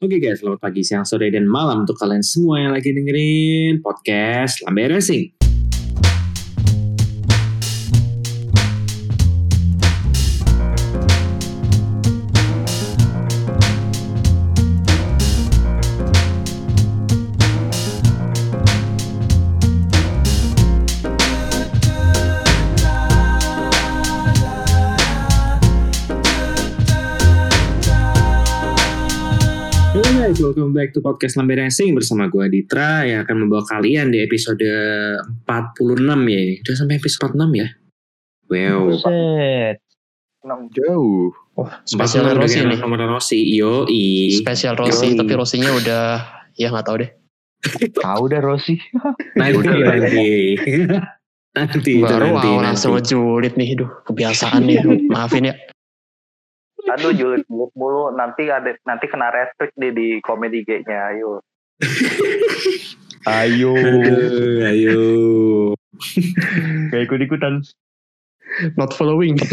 Oke guys, selamat pagi, siang, sore, dan malam untuk kalian semua yang lagi dengerin podcast Lambe Racing. Welcome back to podcast Lambe Racing bersama gue Ditra yang akan membawa kalian di episode 46 ya. Udah sampai episode 46 ya? Wow. Buset. Jauh. Wah, spesial 46 Rossi nih. Nomor Rossi, yo i. Spesial Rossi, Yoi. tapi Rossinya udah ya nggak tahu deh. Tahu dah Rossi. Nanti, ya. nanti. Nanti, itu Baru nanti, awal nanti. langsung ngejulit nih, duh kebiasaan nih. Maafin ya. Aduh julid julid mulu nanti ada nanti kena restrict deh di komedi G-nya ayo. Ayo. Ayo. Gak ikut-ikutan. Not following.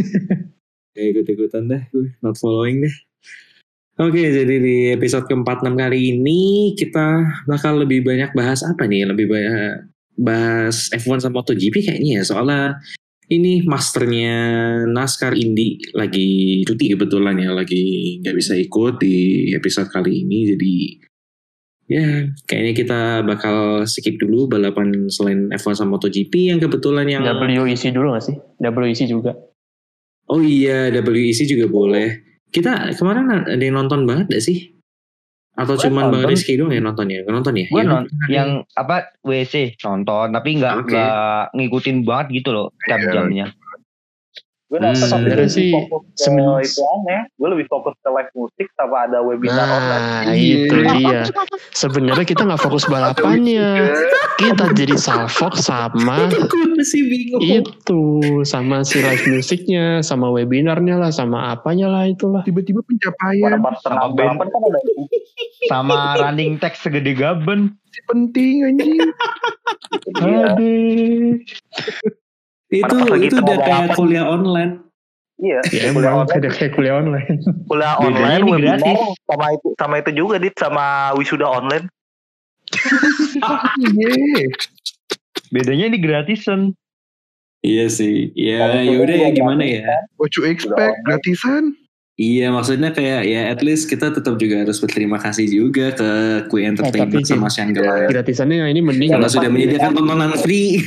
Ya ikut-ikutan dah gue, not following deh. Oke, jadi di episode ke-46 kali ini kita bakal lebih banyak bahas apa nih? Lebih banyak bahas F1 sama MotoGP kayaknya ya. Soalnya ini masternya NASCAR Indy lagi cuti kebetulan ya. Lagi nggak bisa ikut di episode kali ini. Jadi ya kayaknya kita bakal skip dulu balapan selain F1 sama MotoGP yang kebetulan yang... WEC dulu gak sih? WEC juga. Oh iya, WEC juga boleh. Kita kemarin ada yang nonton banget gak sih? Atau Gua cuman Bang nonton. Rizky doang yang nonton ya? Nonton ya? Gue Iya, non yang apa WC nonton tapi nggak nggak ngikutin banget gitu loh tiap Iya. jamnya. Gue Hmm. Sebenarnya sih, fokus ke semen- itu aneh. Gue lebih fokus ke live musik sama ada webinar online. Nah, itu dia. Sebenarnya kita nggak fokus balapannya. Kita jadi salfok sama Gue masih bingung. itu, sama si live musiknya, sama webinarnya lah, sama apanya lah itulah. tiba-tiba pencapaian Sama kan ada Sama running text segede gaben. penting anjing Iya. Aduh. Itu itu udah kayak kuliah online. Iya. Ya kuliah emang online, udah kayak kuliah online. kuliah online ini webinar gratis. sama itu sama itu juga dit sama wisuda online. Yeay. Bedanya ini gratisan. Iya sih. Ya, Kalau ya udah ya gimana ya? what you expect gratisan Iya, maksudnya kayak ya at least kita tetap juga harus berterima kasih juga ke Kui Entertainment tapi sama Shangri-La. Gratisannya ini mending Karena loh. sudah menyediakan tontonan free.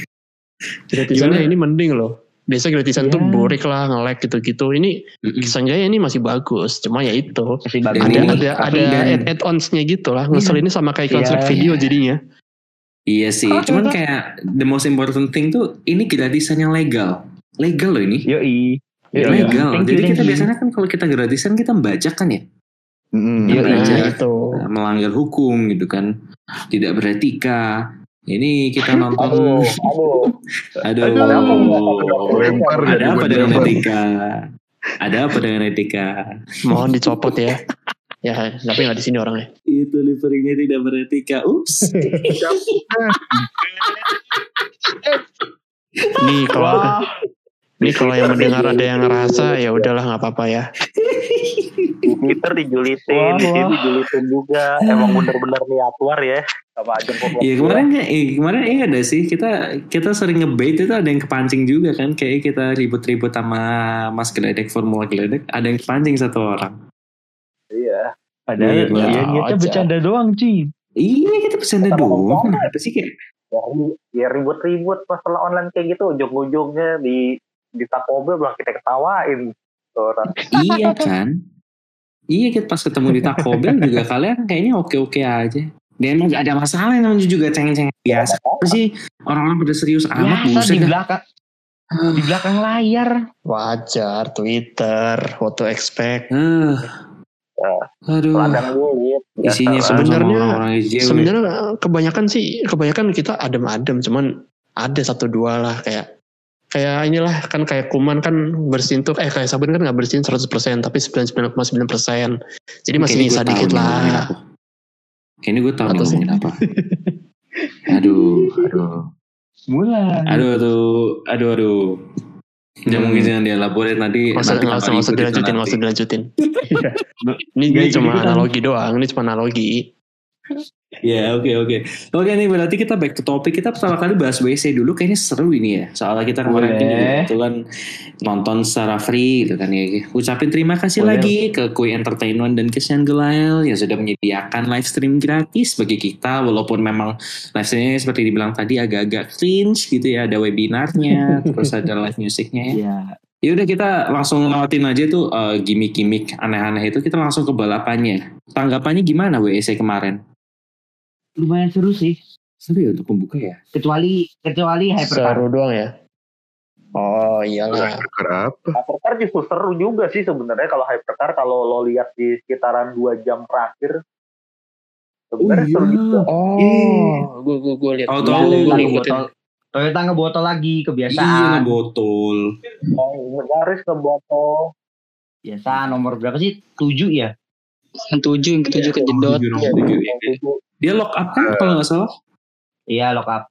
Gratisannya ini mending loh. Biasa gratisan tuh Ya. burik lah, nge-lag gitu-gitu. Ini Mm-mm. Sanjaya ini masih bagus. Cuma ya itu. Masih bagus. Ada ini- ada ada dan- add- add-onsnya gitu lah. Ngeselinnya sama kayak iklan Iya. select video jadinya. Iya sih, cuman kayak the most important thing tuh ini gratisan yang legal. Legal loh ini. Yoi. Iya, legal. Thank you, Jadi kita biasanya kan kalau kita gratisan kita baca kan ya, Mm-mm. Iya, iya. itu. Melanggar hukum gitu kan, tidak beretika. Ini kita nonton, Aduh, aduh. aduh, Ada apa enggak? Lempar ada apa dengan etika? Ada apa dengan etika? Mohon dicopot ya. Ya, tapi nggak di sini orangnya. Itu liverynya tidak beretika. Ups. Nih kalau nih kalau yang mendengar ada yang ngerasa ya udahlah nggak apa-apa ya. Twitter dijulitin, di sini dijulitin juga. Emang bener-bener niat war ya sama. Iya kemarin eh, kemarin iya ada sih kita kita sering ngebait itu ada yang kepancing juga kan kayak kita ribut-ribut sama Mas Geledek Formula Geledek ada yang kepancing satu orang. Iya. Padahal Iya, ya, iya. niatnya bercanda doang, Ci. Iya kita bercanda doang kenapa sih kayak Ya, ya ribut-ribut masalah online kayak gitu ujung-ujungnya di di Taco Bell malah kita ketawain orang. iya kan iya kita pas ketemu di Taco Bell juga kalian kayaknya oke-oke aja dan emang gak ada masalah namanya juga cengeng-cengeng biasa apa sih orang-orang pada serius amat Biasa buset di belakang di belakang layar. Wajar Twitter, what to expect. Eh, aduh Ladang gulit. isinya Sebenarnya-. Sebenarnya kebanyakan sih, kebanyakan kita adem-adem, cuman ada satu dua lah kayak kayak inilah kan kayak kuman kan bersin tuh eh kayak sabun kan nggak bersin 100% tapi 99,9% jadi masih bisa dikit lah. Kayaknya gue tahu nih sih? ngomongin apa. aduh, aduh, Mulai. aduh, aduh, aduh, aduh. Ya Hmm. mungkin jangan dielaborate nanti. Nggak usah, nanti nggak usah, tambah nggak usah ribut itu dilanjutin, usah dilanjutin. Ini, Nggak ini cuma analogi doang, ini cuma analogi. Ya oke oke. Oke nih berarti kita back to topic. Kita pertama kali bahas WC dulu. Kayaknya seru ini ya soalnya kita kemarin kan Boleh. itu kan nonton secara free gitu kan ya. Ucapin terima kasih Boleh. lagi ke Kui Entertainment dan Christian Gelael yang sudah menyediakan live stream gratis bagi kita. Walaupun memang live streamnya seperti dibilang tadi agak-agak cringe gitu ya. Ada webinarnya terus ada live musiknya ya. Iya. Ya udah kita langsung lewatin aja tuh eh, gimmick-gimmick aneh-aneh itu. Kita langsung ke balapannya. Tanggapannya gimana WEC kemarin Lumayan seru sih. seru ya untuk pembuka ya Kecuali kecuali hypercar. Seru doang ya. Oh iyalah. Perkara apa? Hypercar justru seru juga sih sebenarnya kalau hypercar kalau lo lihat di sekitaran dua jam terakhir sebenarnya seru juga. Oh, gue gue gue lihat. Oh, Gua- tahu. gua Toyota ngikutin. ngebotol, Toyota ngebotol lagi iya kebiasaan. botol Oh, garis ke botol. Biasa nomor berapa sih? Tujuh ya? Yang tujuh, yang ketujuh kejedot. Tujuh, nomor tujuh, iya. Dia lock up kan kalau nggak salah Iya lock up.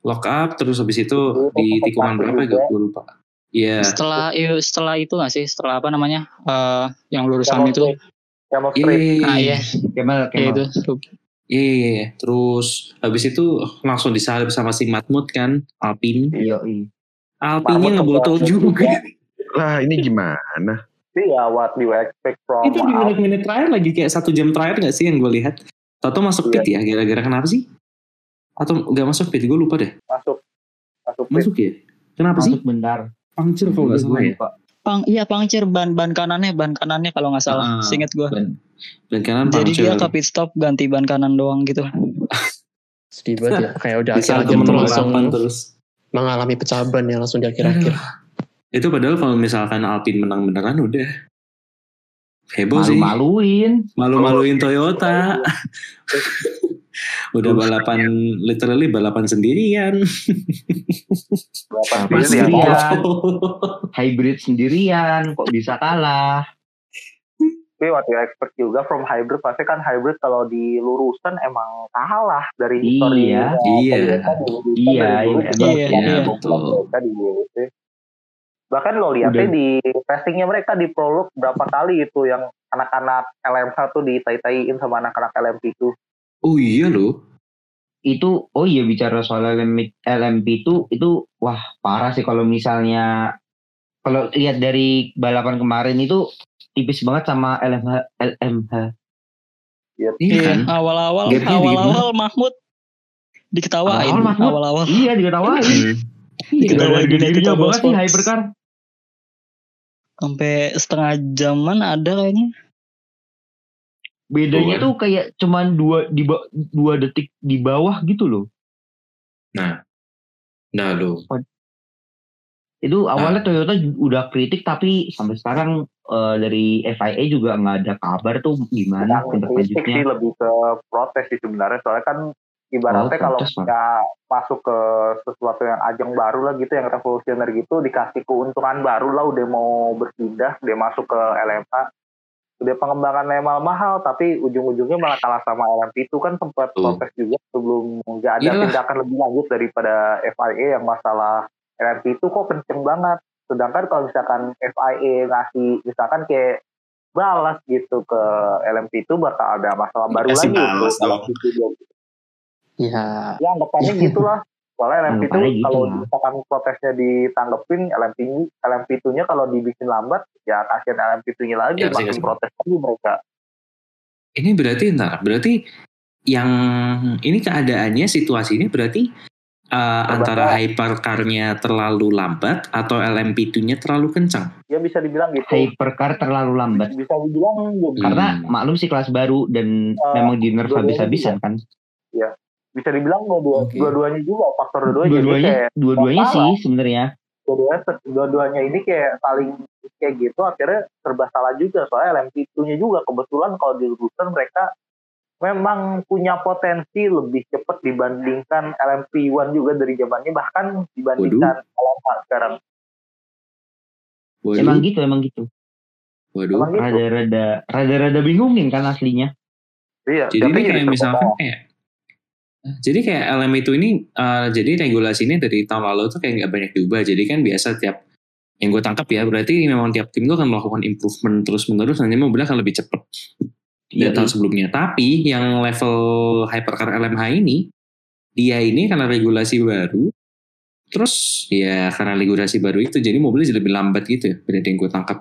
lock up terus habis itu di tikungan berapa ya gue lupa Iya Setelah iya, setelah itu nggak sih? Setelah apa namanya? Eh yang lurusan Camel itu. Camel Iya, Street. iya, Ah iya. iya, Kemal, iya Kemal. itu. Iya, iya, iya. Terus habis itu langsung disalib sama si Matmut kan, Alpin. Iya, iya. Alpinnya ngebotol juga. Lah ini gimana? Iya, what you expect from itu di menit-menit terakhir lagi kayak satu jam terakhir gak sih yang gue lihat? Tato masuk pit ya, gara-gara kenapa sih? Atau gak masuk pit? Gue lupa deh. masuk masuk pit. Masuk ya? Kenapa sih? Masuk bentar. Puncture kalau gak salah ya. Lupa. Pang, iya pangcir ban ban kanannya ban kanannya kalau nggak Ah. salah. Seinget gue. Dan kanan Jadi dia ke pit stop ganti ban kanan doang gitu. Sedih banget ya. Kayak udah akhir-akhir langsung terus. mengalami pecah ban ya langsung di akhir-akhir. Itu padahal kalau misalkan Alpin menang beneran udah heboh sih. Malu-maluin. Malu-maluin Toyota. udah balapan literally balapan sendirian. Ya? sendirian. Hybrid sendirian. Kok bisa kalah? Tapi what you expect juga from hybrid pasti kan hybrid kalau di lurusan emang kalah dari histori Iya. Iya. Iya, iya, emang. Iya, betul. Mereka di WWC. Bahkan lo lihatnya di testingnya mereka di prolog berapa kali itu yang anak-anak LMH tuh ditai-taiin sama anak-anak LMP itu. Oh iya loh. Itu, oh iya bicara soal LMP, LMP itu, itu wah parah sih kalau misalnya, kalau lihat dari balapan kemarin itu tipis banget sama LMH. LMH. Iya Iya, kan? awal-awal Gapnya awal-awal Mahmud diketawain Awal-awal Mahmud. awal-awal. Iya diketawain. Diketawain United banget sih. Hypercar. Sampai setengah jaman ada kayaknya. Bedanya Tuh, tuh kayak cuman dua di ba- dua detik di bawah gitu loh. Nah. Nah lo. Itu awalnya Toyota ju- udah kritik tapi sampai sekarang eh, dari FIA juga nggak ada kabar tuh gimana tindak kritik sih lanjutnya. lebih ke protes sih sebenarnya soalnya kan ibaratnya Oh, kalau kita masuk ke sesuatu yang ajang baru lah gitu yang revolusioner gitu dikasih keuntungan baru lah udah mau berpindah dia masuk ke LMH udah pengembangan lemal mahal tapi ujung-ujungnya malah kalah sama LMP itu kan sempat Tuh. protes juga sebelum nggak ada Iyalah. tindakan lebih lanjut daripada FIA yang masalah LMP itu kok kenceng banget sedangkan kalau misalkan FIA ngasih misalkan kayak balas gitu ke LMP itu bakal ada masalah baru Kasih lagi balas untuk itu Ya, ya anggapannya gitulah soalnya LMP itu gitu kalau lah. misalkan protesnya ditanggepin LMP LMP nya kalau dibikin lambat ya kasihan LMP nya lagi Ya, makin protes lagi mereka Ini berarti ntar berarti yang ini keadaannya situasi ini berarti uh, antara hypercar-nya terlalu lambat atau LMP2-nya terlalu kencang. ya bisa dibilang gitu Hypercar terlalu lambat. bisa dibilang gitu. Karena Hmm. maklum sih kelas baru dan Eh, memang di nerf dua-duanya habis-habisan kan. Bisa dibilang dua Oke. dua-duanya juga faktor dua-duanya jadi Dua-duanya, kayak dua-duanya sih sebenarnya. dua-duanya dua-duanya ini kayak saling kayak gitu akhirnya serba salah juga soalnya LMP nya juga kebetulan kalau di urusan mereka memang punya potensi lebih cepat dibandingkan LMP1 juga dari zamannya bahkan dibandingkan LMH sekarang Waduh, Emang gitu, emang gitu. waduh. Emang gitu. Rada-rada, rada-rada bingungin kan aslinya. iya Jadi tapi ini kayak misalkan kayak jadi kayak LM itu ini uh, jadi regulasinya dari tahun lalu tuh kayak nggak banyak diubah. Jadi kan biasa tiap yang gue tangkap ya berarti memang tiap tim itu akan melakukan improvement terus menerus nanti mobilnya akan lebih cepat dari Iya, tahun sebelumnya. Tapi yang level hypercar LMH ini dia ini karena regulasi baru terus ya karena regulasi baru itu jadi mobilnya jadi lebih lambat gitu ya berarti yang gue tangkap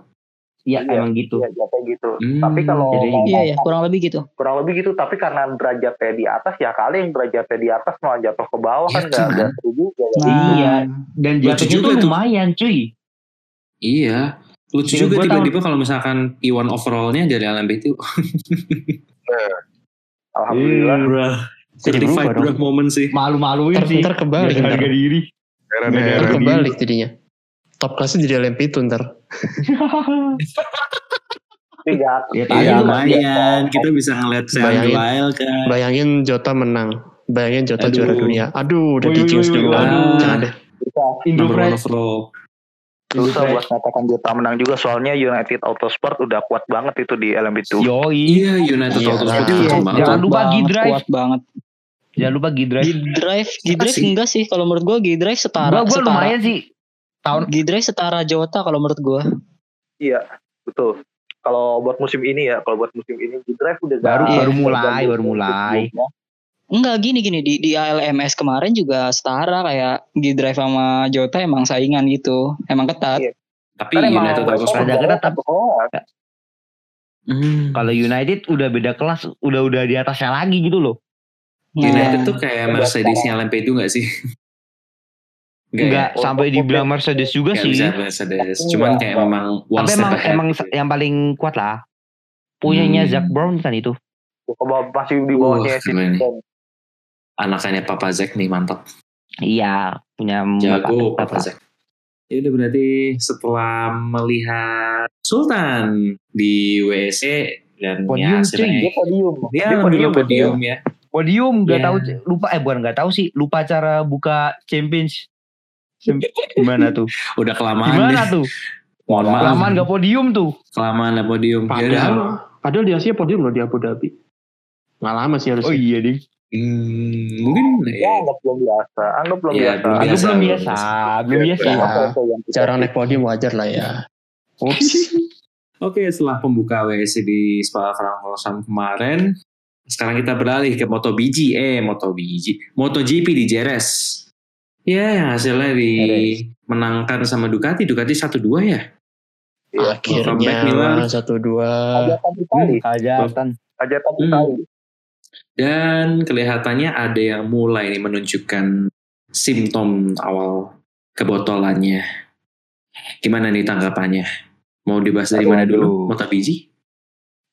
Iya, Iya, emang gitu. Iya, ya, kayak gitu. Hmm, Tapi kalau jadi- mau- Iya ya, kurang lebih gitu. kurang lebih gitu. Tapi karena derajatnya di atas ya kali yang derajatnya di atas malah jatuh ke bawah kan Iya, nggak kan? nggak seru juga. ya. Iya. Dan Lucu jatuhnya juga tuh lumayan cuy. iya lucu Iya, juga tiba-tiba kalau misalkan Iwan overallnya dari LMB itu Alhamdulillah. bro Jadi certified bro moment sih Malu-maluin sih. ntar kebalik harga diri. Kebalik jadinya. Top kelasnya jadi LMP itu ntar. Nggak Ya, Iya Iya, lumayan kita bisa ngeliat Bayangin. Kan Bayangin Jota menang. Bayangin Jota Aduh. juara dunia. Aduh, udah Woi, di woi, jinx woi, duluan. aduh. Jangan deh. Indo Fresh. susah buat mengatakan Jota menang juga soalnya United Autosport udah kuat banget itu di LMP2. Yoi. iya United Iya, Autosport iya. itu kenceng banget Jangan Kuat lupa banget, G-Drive. Kuat banget. Jangan lupa G-Drive. G-Drive, G-Drive sih? enggak sih. Kalau menurut gua G-Drive setara. Setara. lumayan sih. Tahun G-Drive setara Jota kalau menurut gua. Iya, betul. Kalau buat musim ini ya, kalau buat musim ini di drive udah Baru- nggak- baru mulai, baru mulai. sebelumnya. Enggak gini gini di di ALMS kemarin juga setara kayak G-Drive sama Jota emang saingan gitu. Emang ketat. Iya. tapi emang United Autosport Rada ketat, tapi- oh, Hmm. kalau United udah beda kelas, udah udah di atasnya lagi gitu loh. Nah, United tuh kayak Mercedesnya itu gak sih Enggak ya? sampai dibilang Mercedes juga Nggak sih. bisa Mercedes cuman kayak memang one Tapi emang ahead emang gitu. yang paling kuat lah. Punyanya Hmm. Zac Brown kan itu. masih di bawahnya. Simpson. anakannya Papa Zack nih mantap Iya, punya jago Bapak- Papa Zack ya udah berarti setelah melihat Sultan di WC dan Podium, ya hasilnya Dia podium. dia Dia alhamdulillah podium, podium ya Podium nggak Iya. tahu lupa eh bukan nggak tahu sih lupa cara buka Champions. Gimana tuh? udah kelamaan Gimana deh. tuh? mohon maaf Kelamaan nggak podium tuh. kelamaan lah podium Ya. Padahal, padahal di Asia podium loh di Abu Dhabi. Nggak lama sih harusnya. Oh iya ding. Hmm, mungkin Ya, anggap belum biasa. Anggap belum Iya, biasa. belum biasa, belum biasa, biasa. belum biasa. Kita- Jarang naik podium wajar lah ya. Ups. Oke, setelah pembuka WC di Spa Francorchamps kemarin, sekarang kita beralih ke MotoBG, eh MotoBG, MotoGP di Jerez. Ya, yang hasilnya dimenangkan sama Ducati, Ducati 1-2 ya. Iya. Akhirnya satu dua. Hajatan Itali. Hajatan. Hajatan Hmm. Dan kelihatannya ada yang mulai nih menunjukkan simptom awal kebotolannya. Gimana nih tanggapannya? Mau dibahas dari mana dulu? aduh. MotoBG?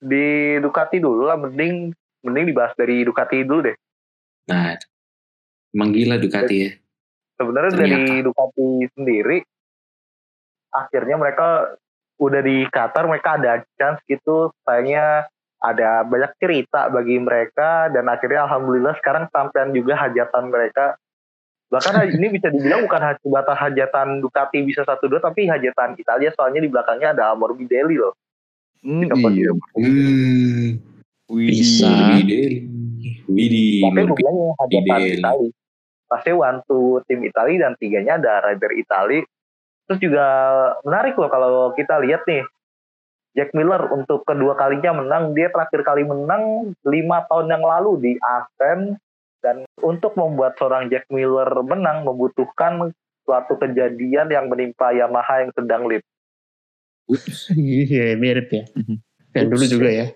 Di Ducati dulu lah, mending mending dibahas dari Ducati dulu deh. Nah, emang gila Ducati ya. Sebenarnya Ternyata. dari Ducati sendiri, akhirnya mereka udah di Qatar, mereka ada chance gitu. Sayangnya ada banyak cerita bagi mereka dan akhirnya alhamdulillah sekarang sampean juga hajatan mereka. Bahkan ini bisa dibilang bukan sebatas hajatan Ducati bisa satu dua tapi hajatan Italia soalnya di belakangnya ada Morbidelli loh. Hmm, Iya. Hmm, Bisa. Widih. Widih. Tapi hajatan Morbidelli. Pasti one to tim Itali dan tiganya ada rider Itali. Terus juga menarik loh kalau kita lihat nih. Jack Miller untuk kedua kalinya menang. Dia terakhir kali menang lima tahun yang lalu di Asen. Dan untuk membuat seorang Jack Miller menang membutuhkan suatu kejadian yang menimpa Yamaha yang sedang lead. Iya mirip ya. Dan dulu juga ya.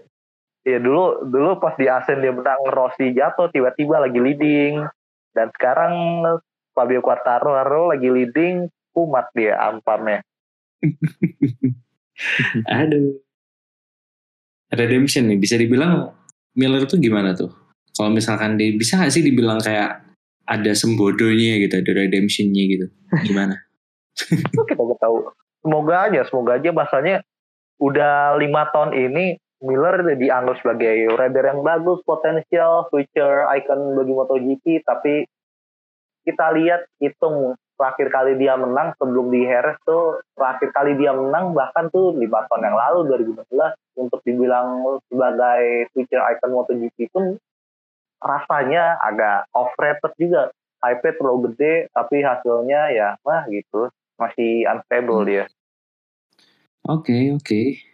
Ya dulu dulu pas di Asen dia menang Rossi jatuh tiba-tiba lagi leading dan sekarang Fabio Quartararo lagi leading kumat dia amparnya. Aduh. Redemption nih, bisa dibilang Miller tuh gimana tuh? Kalau misalkan dia bisa gak sih dibilang kayak ada sembodonya gitu, ada redemptionnya gitu. Gimana? Kita nggak tahu. Semoga aja, semoga aja bahasanya udah lima tahun ini Miller dianggap sebagai rider yang bagus, potensial, future icon bagi MotoGP, tapi kita lihat hitung terakhir kali dia menang sebelum di Jerez tuh terakhir kali dia menang bahkan tuh lima tahun yang lalu 2016 untuk dibilang sebagai future icon MotoGP pun rasanya agak overrated juga. Hype terlalu gede tapi hasilnya ya mah gitu masih unstable dia. Oke, oke.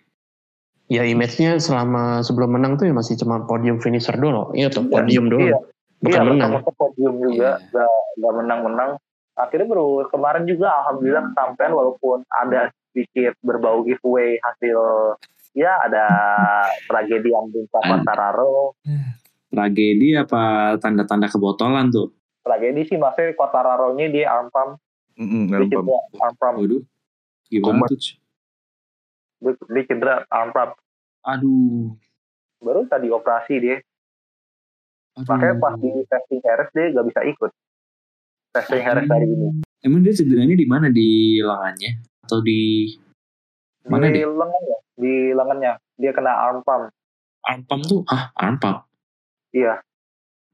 Ya image-nya selama sebelum menang tuh ya masih cuma podium finisher dulu. Iya tuh, Iya, podium doang. iya. Bukan iya, menang. podium juga, Iya. nggak nggak menang-menang. Akhirnya baru kemarin juga alhamdulillah kesampaian walaupun ada sedikit berbau giveaway hasil ya ada tragedi yang An- Quartararo. Tragedi apa tanda-tanda kebotolan tuh? Tragedi sih maksudnya Quartararo-nya dia arm pump, Mm-mm, dia arm pump. arm pump, Waduh. Gimana Komat. tuh? Dia, cedera arm. Aduh. Baru tadi operasi dia, Aduh. makanya pas di testing Harris dia nggak bisa ikut. Testing Harris hari ini. Emang dia cederanya di mana di lengannya atau di mana di dia? lengannya, di lengannya dia kena arm pump. Arm pump tuh? Ah, arm pump. Iya,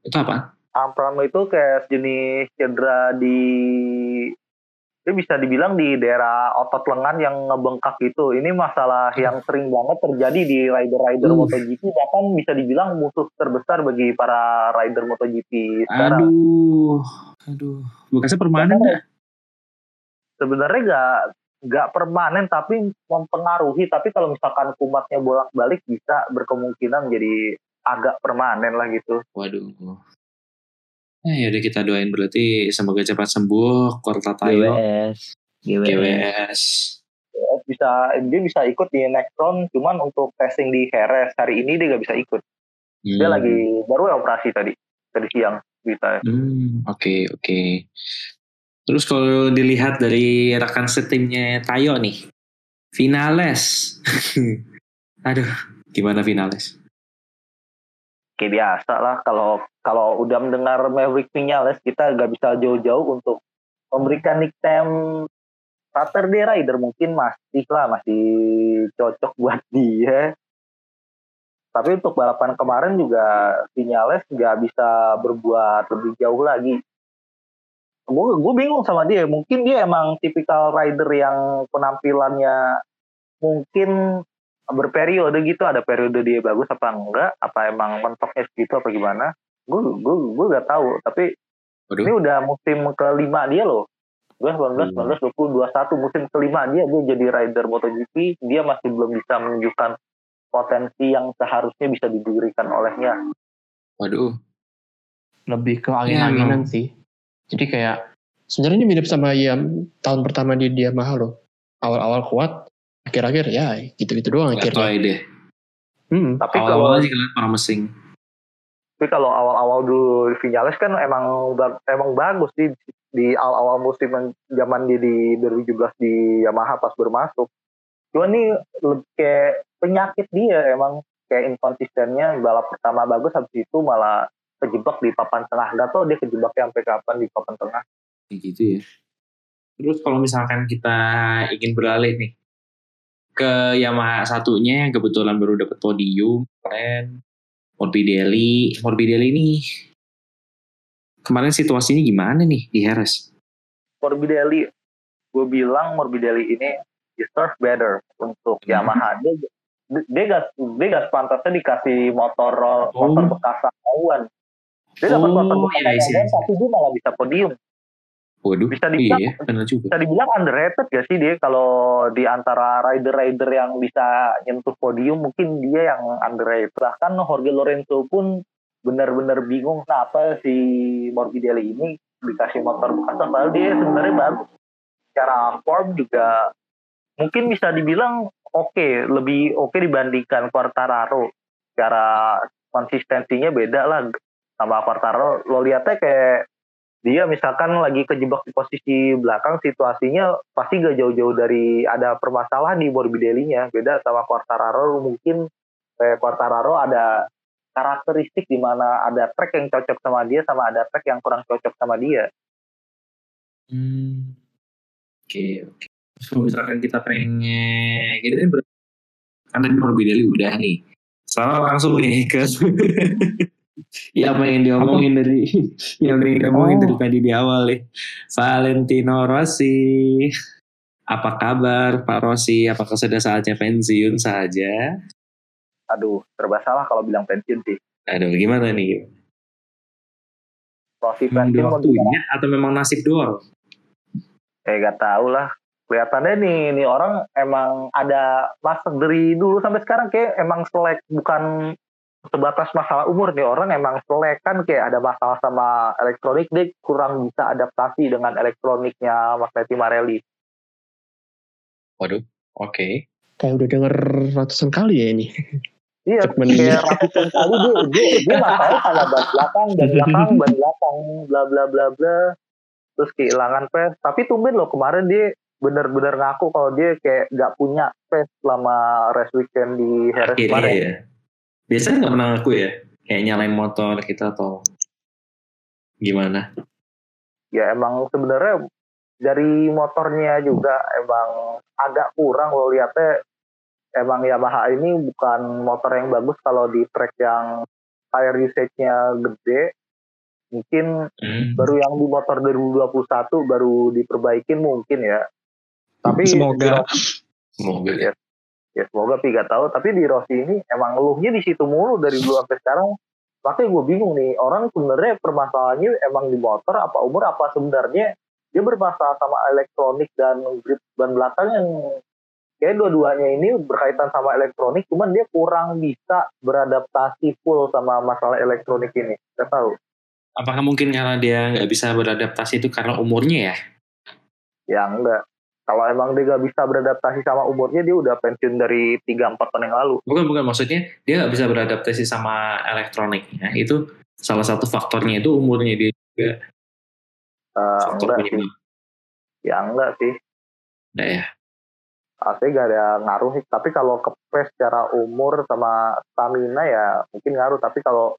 Itu apa? arm pump itu kayak jenis cedera di dia bisa dibilang di daerah otot lengan yang ngebengkak gitu. Ini masalah yang sering banget terjadi di rider-rider Uh. MotoGP bahkan bisa dibilang musuh terbesar bagi para rider MotoGP sekarang. Aduh. Aduh. Bekasnya permanen dah. Sebenarnya nggak nggak permanen tapi mempengaruhi. Tapi kalau misalkan kumatnya bolak-balik bisa berkemungkinan menjadi agak permanen lah gitu. Waduh. Nah, ya udah kita doain berarti semoga cepat sembuh. Korta Tayo. GWS. GWS. GWS. Bisa dia bisa ikut di next round cuman untuk testing di Heres hari ini dia nggak bisa ikut dia Hmm. lagi baru ya operasi tadi tadi siang bisa Hmm, oke oke. Terus kalau dilihat dari rekan setimnya Tayo nih, Finales. Aduh, gimana Finales? Kayak biasa lah. Kalau kalau udah mendengar Maverick Vinales kita nggak bisa jauh-jauh untuk memberikan nickname Saturday Rider. Mungkin masih lah masih cocok buat dia. Tapi untuk balapan kemarin juga Vinales nggak bisa berbuat lebih jauh lagi. Gue gue bingung sama dia. Mungkin dia emang tipikal rider yang penampilannya mungkin berperiode gitu ada periode dia bagus apa enggak apa emang mentoknya segitu apa gimana gue gue gue gak tahu tapi Waduh. ini udah musim kelima dia loh gue 19 19 20 21 musim kelima dia dia jadi rider MotoGP dia masih belum bisa menunjukkan potensi yang seharusnya bisa diberikan olehnya Waduh. lebih ke Ya, angin-anginan sih. Jadi kayak sebenarnya mirip sama ya tahun pertama di Yamaha loh. Awal-awal kuat, akhir-akhir ya gitu-gitu doang Gak akhirnya. deh. Hmm. tapi kalau Awal-awal sih kalian promising. tapi kalau awal-awal dulu Vinales kan emang emang bagus sih di awal-awal musim zaman dia di 2017 di Yamaha pas bermasuk. Cuma nih lebih kayak penyakit dia emang kayak inkonsistennya balap pertama bagus habis itu malah kejebak di papan tengah. Gak tau dia kejebaknya sampai kapan di papan tengah. Kayak gitu ya. Terus kalau misalkan kita ingin beralih nih ke Yamaha satunya yang kebetulan baru dapat podium kemarin Morbidelli. Morbidelli ini kemarin situasinya gimana nih di Heres? Morbidelli, gue bilang Morbidelli ini deserve better untuk Hmm. Yamaha. Dia dia gak dia gak sepantasnya dikasih motor motor bekas awal. Dia dapat Oh, motor bekas iya, iya, iya. tapi dia malah bisa podium. Waduh, Bisa dibilang- iya, benar juga. Bisa dibilang underrated gak sih dia kalau di antara rider-rider yang bisa nyentuh podium mungkin dia yang underrated. Bahkan Jorge Lorenzo pun benar-benar bingung kenapa si Morbidelli ini dikasih motor bekas padahal dia sebenarnya bagus. Secara form juga mungkin bisa dibilang oke, lebih oke dibandingkan Quartararo. Secara konsistensinya beda lah sama Quartararo. Lo lihatnya kayak dia misalkan lagi kejebak di posisi belakang situasinya pasti gak jauh-jauh dari ada permasalahan di Morbidelli-nya beda sama Quartararo mungkin kayak Quartararo ada karakteristik di mana ada track yang cocok sama dia sama ada track yang kurang cocok sama dia Hmm. Oke, oke. Terus kalau misalkan kita pengen gitu kan ber- kan tadi Morbidelli udah nih. Sekarang langsung nih ke ya apa yang diomongin dari yang diomongin dari tadi di awal nih. Valentino Rossi. Apa kabar Pak Rossi? Apakah sudah saatnya pensiun saja? aduh serba salah kalau bilang pensiun sih Aduh, gimana nih? Rossi pensiun waktunya atau memang nasib doang? eh gak tau lah kelihatannya nih nih orang emang ada masa dari dulu sampai sekarang kayak emang selek bukan sebatas masalah umur nih orang emang selek kan kayak ada masalah sama elektronik dia kurang bisa adaptasi dengan elektroniknya Mas Neti Marelli Waduh, oke. Kayak udah denger ratusan kali ya ini. Iya, kayak ratusan kali dia, dia, dia masalah sama ban belakang, ban belakang, ban belakang, bla bla bla bla. Terus kehilangan pes. Tapi tumben loh kemarin dia bener-bener ngaku kalau dia kayak gak punya pes selama race weekend di Harris Akhirnya kemarin. ya. Biasanya nggak pernah ngaku ya. Kayak nyalain motor kita atau gimana? Ya emang sebenarnya dari motornya juga emang agak kurang lo lihatnya emang Yamaha ini bukan motor yang bagus kalau di track yang tire usage-nya gede. Mungkin Hmm. baru yang di motor 2021 baru diperbaikin mungkin ya. Tapi Semoga. Semoga. ya, ya semoga Pi gak tahu. Tapi di Rossi ini emang ngeluhnya di situ mulu dari dulu sampai sekarang. Makanya gue bingung nih orang sebenarnya permasalahannya emang di motor apa umur apa sebenarnya dia bermasalah sama elektronik dan grip ban belakang yang kayak dua-duanya ini berkaitan sama elektronik cuman dia kurang bisa beradaptasi full sama masalah elektronik ini. Gak tahu. Apakah mungkin karena dia nggak bisa beradaptasi itu karena umurnya ya? Ya enggak. Kalau emang dia gak bisa beradaptasi sama umurnya, dia udah pensiun dari 3-4 tahun yang lalu. Bukan bukan maksudnya dia nggak bisa beradaptasi sama elektroniknya. Itu salah satu faktornya itu umurnya dia juga Eh, faktor enggak sih. Ya enggak sih. Nah, ya. Asli gak ada ngaruh sih. Tapi kalau kepres secara umur sama stamina ya mungkin ngaruh. Tapi kalau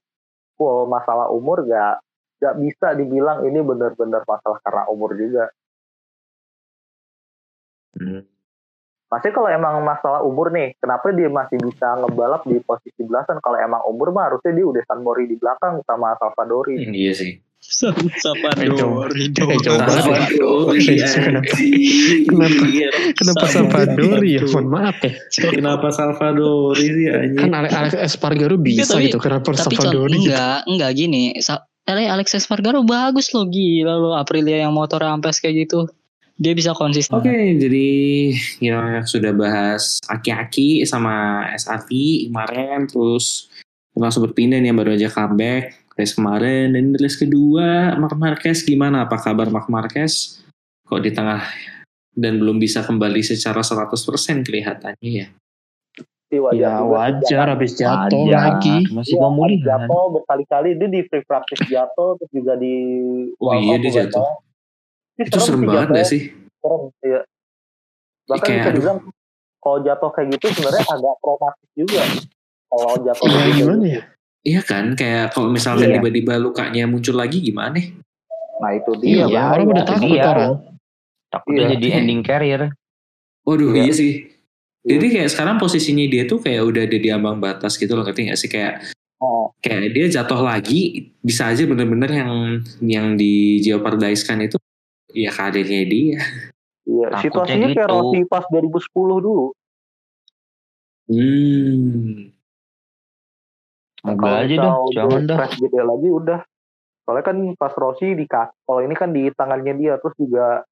full masalah umur gak, gak bisa dibilang ini benar-benar masalah karena umur juga. Hmm. Masih kalau emang masalah umur nih, kenapa dia masih bisa ngebalap di posisi belasan? Kalau emang umur mah harusnya dia udah Sanmori di belakang sama Salvadori. Hmm, Iya sih. Kenapa- Kenapa Salvadori ya? Mohon maaf ya. Kenapa Salvadori sih anjing? Kan Alex, Alex Espargaro bisa gitu. Kenapa Salvadori? gitu? enggak, enggak gini. Alex Espargaro bagus loh gila lo Aprilia yang motor ampes kayak gitu. Dia bisa konsisten. Oke, jadi ya sudah bahas aki-aki sama SRT kemarin, terus langsung berpindah nih yang baru aja comeback race kemarin dan race kedua Mark Marquez gimana? Apa kabar Mark Marquez? Kok di tengah dan belum bisa kembali secara 100% kelihatannya ya? Ya juga. wajar habis jatuh Wajar. lagi. Masih Iya, pemulihan. jatuh berkali-kali dia di free practice jatuh terus juga di Oh iya, dia jatuh. Ini Itu serem banget gak sih? serem iya bahkan Kayak, bisa aduh. dibilang kalau jatuh kayak gitu sebenarnya agak traumatis juga kalau jatuh Ya kayak gitu. gimana ya? Iya kan, kayak kalau misalnya Iya. tiba-tiba lukanya muncul lagi gimana? nah itu dia Iya, bahaya. orang udah takut Iya. orang. Takutnya Iya. jadi ending carrier. Waduh, Iya. iya sih. Jadi kayak sekarang posisinya dia tuh kayak udah ada di ambang batas gitu loh, ngerti gak sih? Kayak oh, kayak dia jatuh lagi bisa aja bener-bener yang yang di jeopardize-kan itu ya karirnya dia. iya situasinya kayak gitu. Rossi pas 2010 dulu Hmm. Semoga aja misal dah, dia jangan dah. crash gede lagi udah soalnya kan pas Rossi di kalau ini kan di tangannya dia terus juga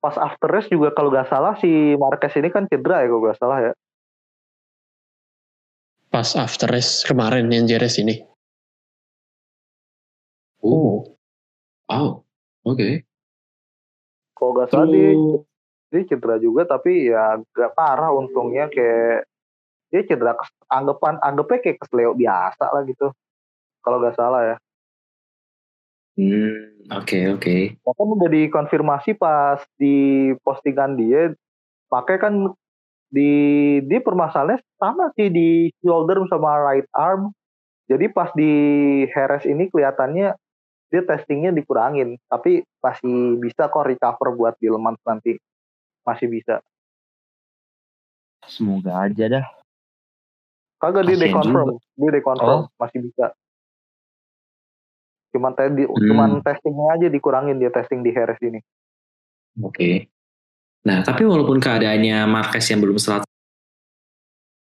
pas after race juga kalau gak salah si Marquez ini kan cedera ya kalau gak salah ya Pas after race kemarin yang Jerez ini. Oh. Oh. Oke. Kalau gak salah dia dia cedera juga tapi ya gak parah untungnya kayak dia cedera anggapan anggapnya kayak kesleo biasa lah gitu. Kalau gak salah ya. Hmm, oke oke. bahkan udah dikonfirmasi pas di postingan dia makanya kan di di permasalahannya sama sih di shoulder sama right arm. Jadi pas di Harris ini kelihatannya dia testingnya dikurangin tapi masih bisa kok recover buat Mans nanti masih bisa Semoga aja dah. Kagak dia deconfirm, dia deconfirm Oh. masih bisa. Cuman te- di- Hmm. cuman testingnya aja dikurangin dia testing di Harris ini. Oke. Nah, tapi walaupun keadaannya Marquez yang belum selat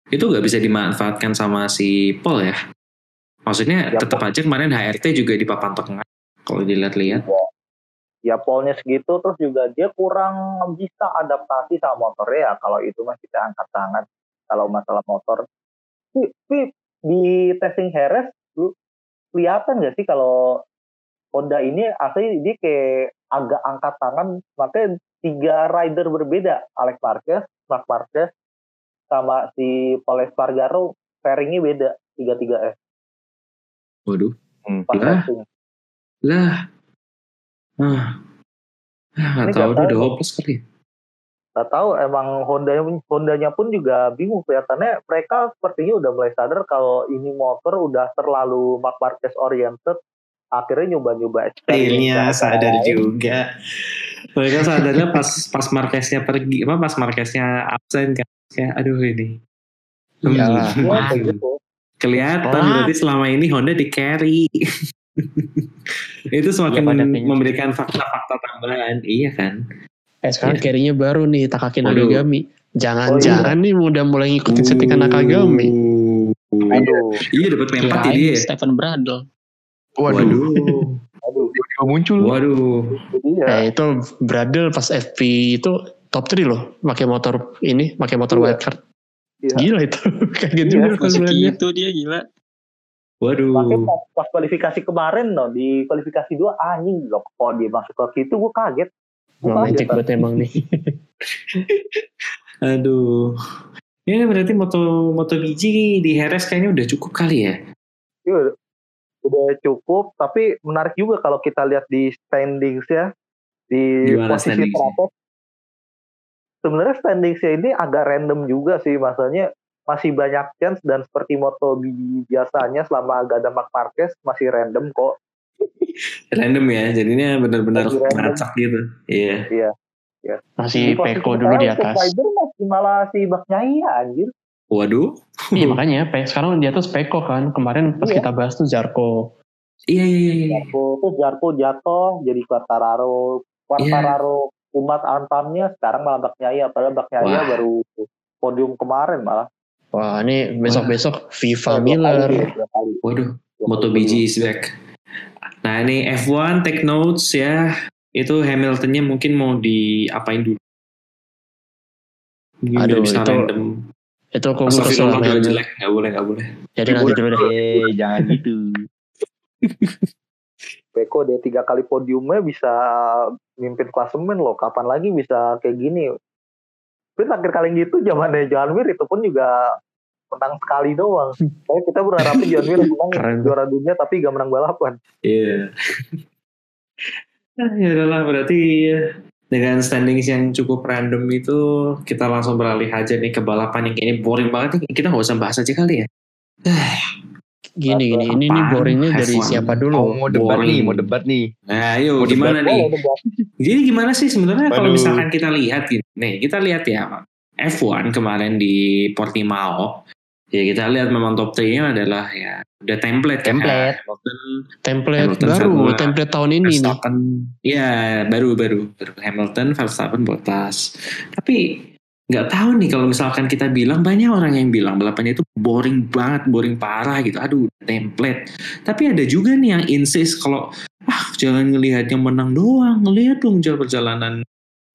itu nggak bisa dimanfaatkan sama si Paul ya. Maksudnya Ya, tetap aja kemarin HRT juga di papan tengah kalau dilihat-lihat. ya polnya segitu terus juga dia kurang bisa adaptasi sama motornya ya. Kalau itu mah kita angkat tangan. Kalau masalah motor tapi, tapi di testing Harris lu kelihatan gak sih kalau Honda ini asli dia kayak agak angkat tangan makanya tiga rider berbeda. Alex Marquez, Mark Marquez sama si Paul Espargaro pairingnya beda tiga tiga S Waduh. pas Lah. Lah. Ah. Ah, nggak tahu dia udah hopeless kali. Gak tahu emang Hondanya Hondanya pun juga bingung kelihatannya mereka sepertinya udah mulai sadar kalau ini motor udah terlalu Mark Marquez oriented akhirnya nyoba-nyoba Akhirnya sadar lain. juga. Mereka sadarnya pas pas Marqueznya pergi, apa pas Marqueznya absen kan. Kayak aduh ini. Hmm, Iyalah. Iya, hmm. gitu. Kelihatan berarti selama ini Honda di carry. itu semakin Iya, kayaknya. memberikan fakta-fakta tambahan. Iya kan? Eh sekarang Iya. carry-nya baru nih Takaki Waduh. Nakagami. Jangan-jangan nih udah mulai ngikutin settingan Uh. Nakagami. Aduh, Iya dapat P4 ya dia. Stephen Bradl. Waduh. Waduh. aduh, Tiba-tiba muncul. Waduh. Eh itu Bradel pas FP itu top 3 loh. Pakai motor ini, pakai motor Iya. wildcard. Iya. Gila itu. Kaget Iya, juga pas gitu dia gila. Waduh. Makanya pas, pas kualifikasi kemarin no, di kualifikasi dua anjing loh kok dia masuk ke situ gue kaget. Kaget. magic banget emang nih. Aduh. Ya berarti moto moto biji di Heres kayaknya udah cukup kali ya. Iya, udah cukup tapi menarik juga kalau kita lihat di standings ya di Gimana posisi teratas sebenarnya standingsnya ini agak random juga sih maksudnya masih banyak chance dan seperti moto bi- biasanya selama agak ada Mark Marquez masih random kok Random ya, jadinya benar-benar ngacak gitu. Iya. Masih posisi Peko dulu di atas. rider masih malah si Baknyai anjir Waduh. Iya makanya Pe- sekarang di atas Peko kan. Kemarin pas Iya. kita bahas tuh Zarko. Iya iya iya. iya. Jarko tuh Jarko jatuh jadi Quartararo Quartararo umat antamnya sekarang malah Baknyai padahal Baknyai Wah. baru podium kemarin malah Wah ini besok-besok Dua Miller. Waduh. Moto biji is back. Nah ini F1 take notes ya. Itu Hamiltonnya mungkin mau diapain dulu. Mungkin Aduh, bisa itu random. Itu aku kesel Astagfirullah sama jangan Hamilton. jelek. Gak boleh, gak boleh. Jadi nanti dulu deh. Eh, jangan gitu. Peko dia tiga kali podiumnya bisa mimpin klasemen loh. Kapan lagi bisa kayak gini? Tapi terakhir kali gitu zamannya John Mir itu pun juga menang sekali doang. Tapi kita berharapnya John Mir menang Keren. juara dunia tapi gak menang balapan. Iya. Nah, ya udahlah berarti dengan standings yang cukup random itu kita langsung beralih aja nih ke balapan yang kayaknya boring banget nih. Kita nggak usah bahas aja kali ya. Gini gini. Ini nih boringnya dari F1. siapa Oh, dulu? mau debat Boring. nih, mau debat nih. Nah, ayo Mau gimana debat nih? Jadi gimana sih sebenarnya kalau misalkan kita lihat gini, nih kita lihat ya F1 kemarin di Portimao, ya kita lihat memang top 3-nya adalah ya udah template kan. Template. Hamilton, Template Hamilton baru, sama template tahun ini nih. Verstappen, ya baru baru baru Hamilton, Verstappen, Bottas. Tapi nggak tahu nih kalau misalkan kita bilang banyak orang yang bilang balapannya itu boring banget, boring parah gitu. Aduh, template. Tapi ada juga nih yang insist kalau ah jangan ngelihat yang menang doang, ngelihat dong jalan perjalanan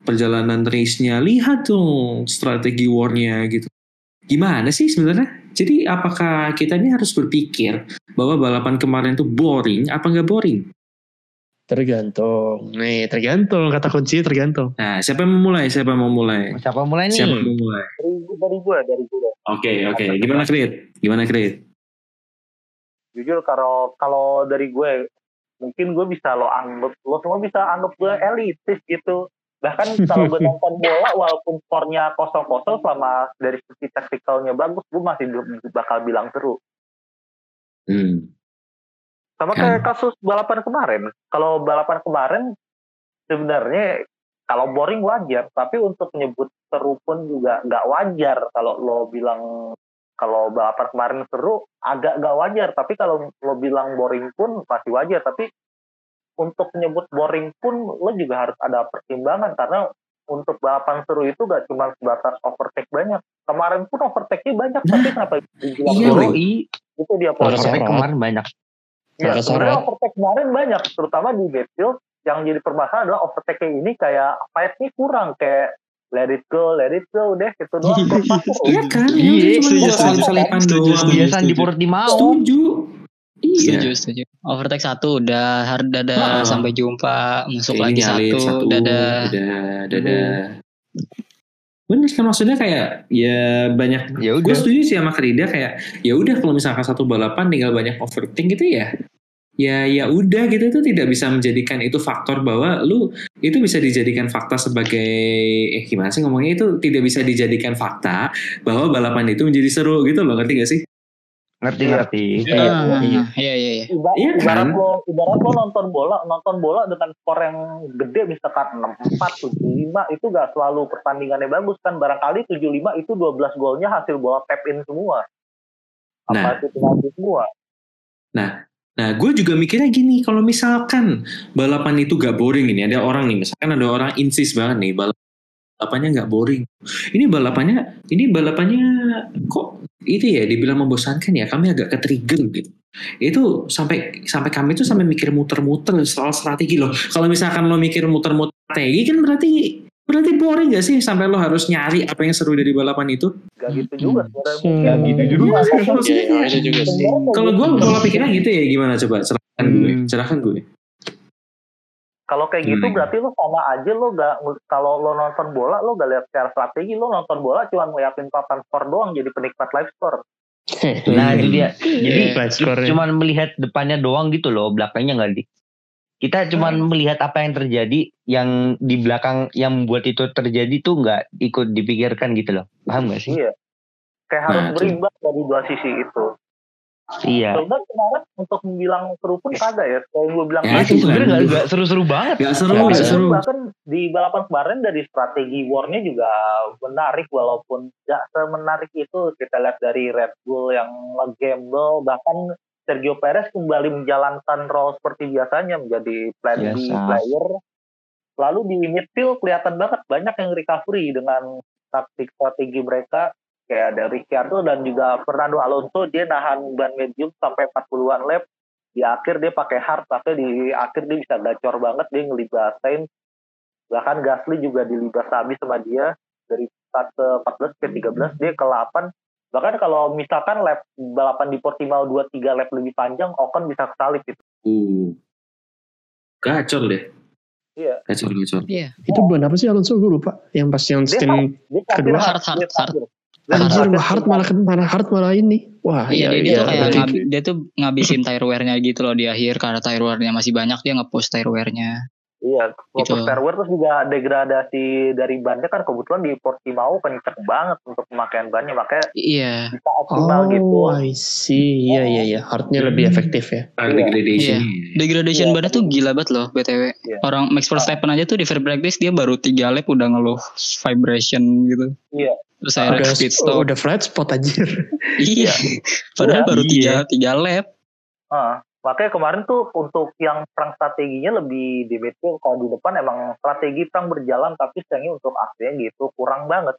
perjalanan race-nya, lihat dong strategi war-nya gitu. Gimana sih sebenarnya? Jadi apakah kita ini harus berpikir bahwa balapan kemarin tuh boring apa nggak boring? Tergantung. Nih tergantung kata kunci tergantung. Nah, siapa yang mau mulai? Siapa yang mau mulai? Siapa mulai nih? Siapa yang mau mulai? Dari, dari gue, dari gue. Oke, oke. Gimana Krit? Gimana Krit? Jujur kalau kalau dari gue, mungkin gue bisa lo anggap, lo semua bisa anggap gue elitis gitu. Bahkan kalau gue nonton bola, walaupun skornya kosong-kosong, selama dari sisi taktikalnya bagus, gue masih belum bakal bilang seru. Hmm. Sama Kan. kayak kasus balapan kemarin. Kalau balapan kemarin sebenarnya kalau boring wajar, tapi untuk menyebut seru pun juga nggak wajar. Kalau lo bilang kalau balapan kemarin seru agak nggak wajar, tapi kalau lo bilang boring pun pasti wajar. Tapi untuk menyebut boring pun lo juga harus ada pertimbangan karena untuk balapan seru itu gak cuma sebatas overtake banyak. Kemarin pun overtake-nya banyak, tapi kenapa dibilang iya, boring? Itu dia. Sampai kemarin banyak. Ya, sebenarnya overtake kemarin banyak, terutama di midfield. yang jadi permasalahan adalah overtake ini kayak fight-nya kurang kayak let it go, let it go deh itu doang. Terus masuk. Iya kan? Iya, cuma setuju, setuju. Setuju, doang. setuju. Kebiasaan di Portimao. Setuju. Iya. Setuju, setuju. Overtake satu udah, hard dadah, Heeh. sampai jumpa, masuk Ini lagi satu, dadah. Udah, dadah. Bener kan maksudnya kayak ya banyak Ya gue udah. setuju sih sama Krida kayak ya udah kalau misalkan satu balapan tinggal banyak overthink gitu ya ya ya udah gitu itu tidak bisa menjadikan itu faktor bahwa lu itu bisa dijadikan fakta sebagai eh gimana sih ngomongnya itu tidak bisa dijadikan fakta bahwa balapan itu menjadi seru gitu loh ngerti gak sih Ngerti ngerti. Ah, Iya, iya, iya. Iba- Iya ibarat kan? lo ibarat lo nonton bola nonton bola dengan skor yang gede misalkan 6-4 7-5 itu gak selalu pertandingannya bagus kan barangkali 7-5 itu 12 golnya hasil bola tap in semua apa Nah. itu penalti semua Nah, gue juga mikirnya gini, kalau misalkan balapan itu gak boring ini, ada orang nih, misalkan ada orang insist banget nih, balapannya gak boring. Ini balapannya, ini balapannya kok itu ya dibilang membosankan ya, kami agak ke-trigger gitu. Itu sampai sampai kami tuh sampai mikir muter-muter soal strategi loh. Kalau misalkan lo mikir muter-muter strategi kan berarti berarti boring gak sih sampai lo harus nyari apa yang seru dari balapan itu? gak gitu juga Hmm. Nggak gitu juga. Maksudnya Iya, iya, itu juga sih. Kalau gue pola pikirnya gitu ya gimana coba cerahkan gue, Hmm. cerahkan gue. kalau kayak gitu Hmm. berarti lo sama aja lo gak kalau lo nonton bola lo gak lihat secara strategi lo nonton bola cuma ngeliatin papan skor doang jadi penikmat live score Nah itu dia. Jadi cuman melihat depannya doang gitu loh, belakangnya nggak di. Kita cuman melihat apa yang terjadi, yang di belakang yang membuat itu terjadi tuh nggak ikut dipikirkan gitu loh. Paham gak sih? iya kayak harus Nah, itu. berimbang dari dua sisi itu Iya. Sebenarnya kemarin untuk bilang seru pun kagak ya. Kayak gue bilang Ya, itu sebenarnya nggak nggak seru-seru banget. Gak seru, Nggak gak bisa. seru. bahkan di balapan kemarin dari strategi warnya juga menarik walaupun gak semenarik itu kita lihat dari Red Bull yang nge-gamble bahkan Sergio Perez kembali menjalankan role seperti biasanya menjadi plan B Biasa. player. Lalu di midfield kelihatan banget banyak yang recovery dengan taktik strategi mereka. Kayak ada Ricciardo dan juga Fernando Alonso dia nahan ban medium sampai 40-an lap. Di akhir dia pakai hard tapi di akhir dia bisa gacor banget dia ngelibatin bahkan Gasly juga dilibas habis sama dia. Dari start ke 14 ke 13 dia ke 8 bahkan kalau misalkan lap balapan di Portimao 2-3 lap lebih panjang Ocon bisa kesalip gitu Uh. Gacor deh. Iya. Gacor, gacor. Iya. Itu bulan apa sih Alonso gue lupa. Yang pas yang stint dia Kedua, hard, hard, dia hard. Dia Anjir, hard malah malah hard malah ini. Wah, Iya, dia, dia iya, tuh kayak berarti- ngab- dia tuh ngabisin tire wear-nya gitu loh di akhir karena tire wear-nya masih banyak dia nge-push tire wear-nya. Iya, Gitu. firmware terus juga degradasi dari bannya kan kebetulan di Portimao kenceng banget untuk pemakaian bannya makanya Iya. bisa optimal gitu. Oh, I see. Iya, iya, iya. Hardnya lebih efektif ya. Ah, Iya. degradation. Degradation Iya. bannya tuh gila banget loh BTW. Iya. Orang Max Verstappen aja tuh di free practice dia baru 3 lap udah ngeluh vibration gitu. Iya. Terus akhirnya Udah, speed stop. udah flat spot anjir. Iya. Padahal Iya. baru Iya. 3 3 lap. Ah, makanya kemarin tuh untuk yang perang strateginya lebih di midfield kalau di depan emang strategi perang berjalan tapi sayangnya untuk aksinya gitu kurang banget.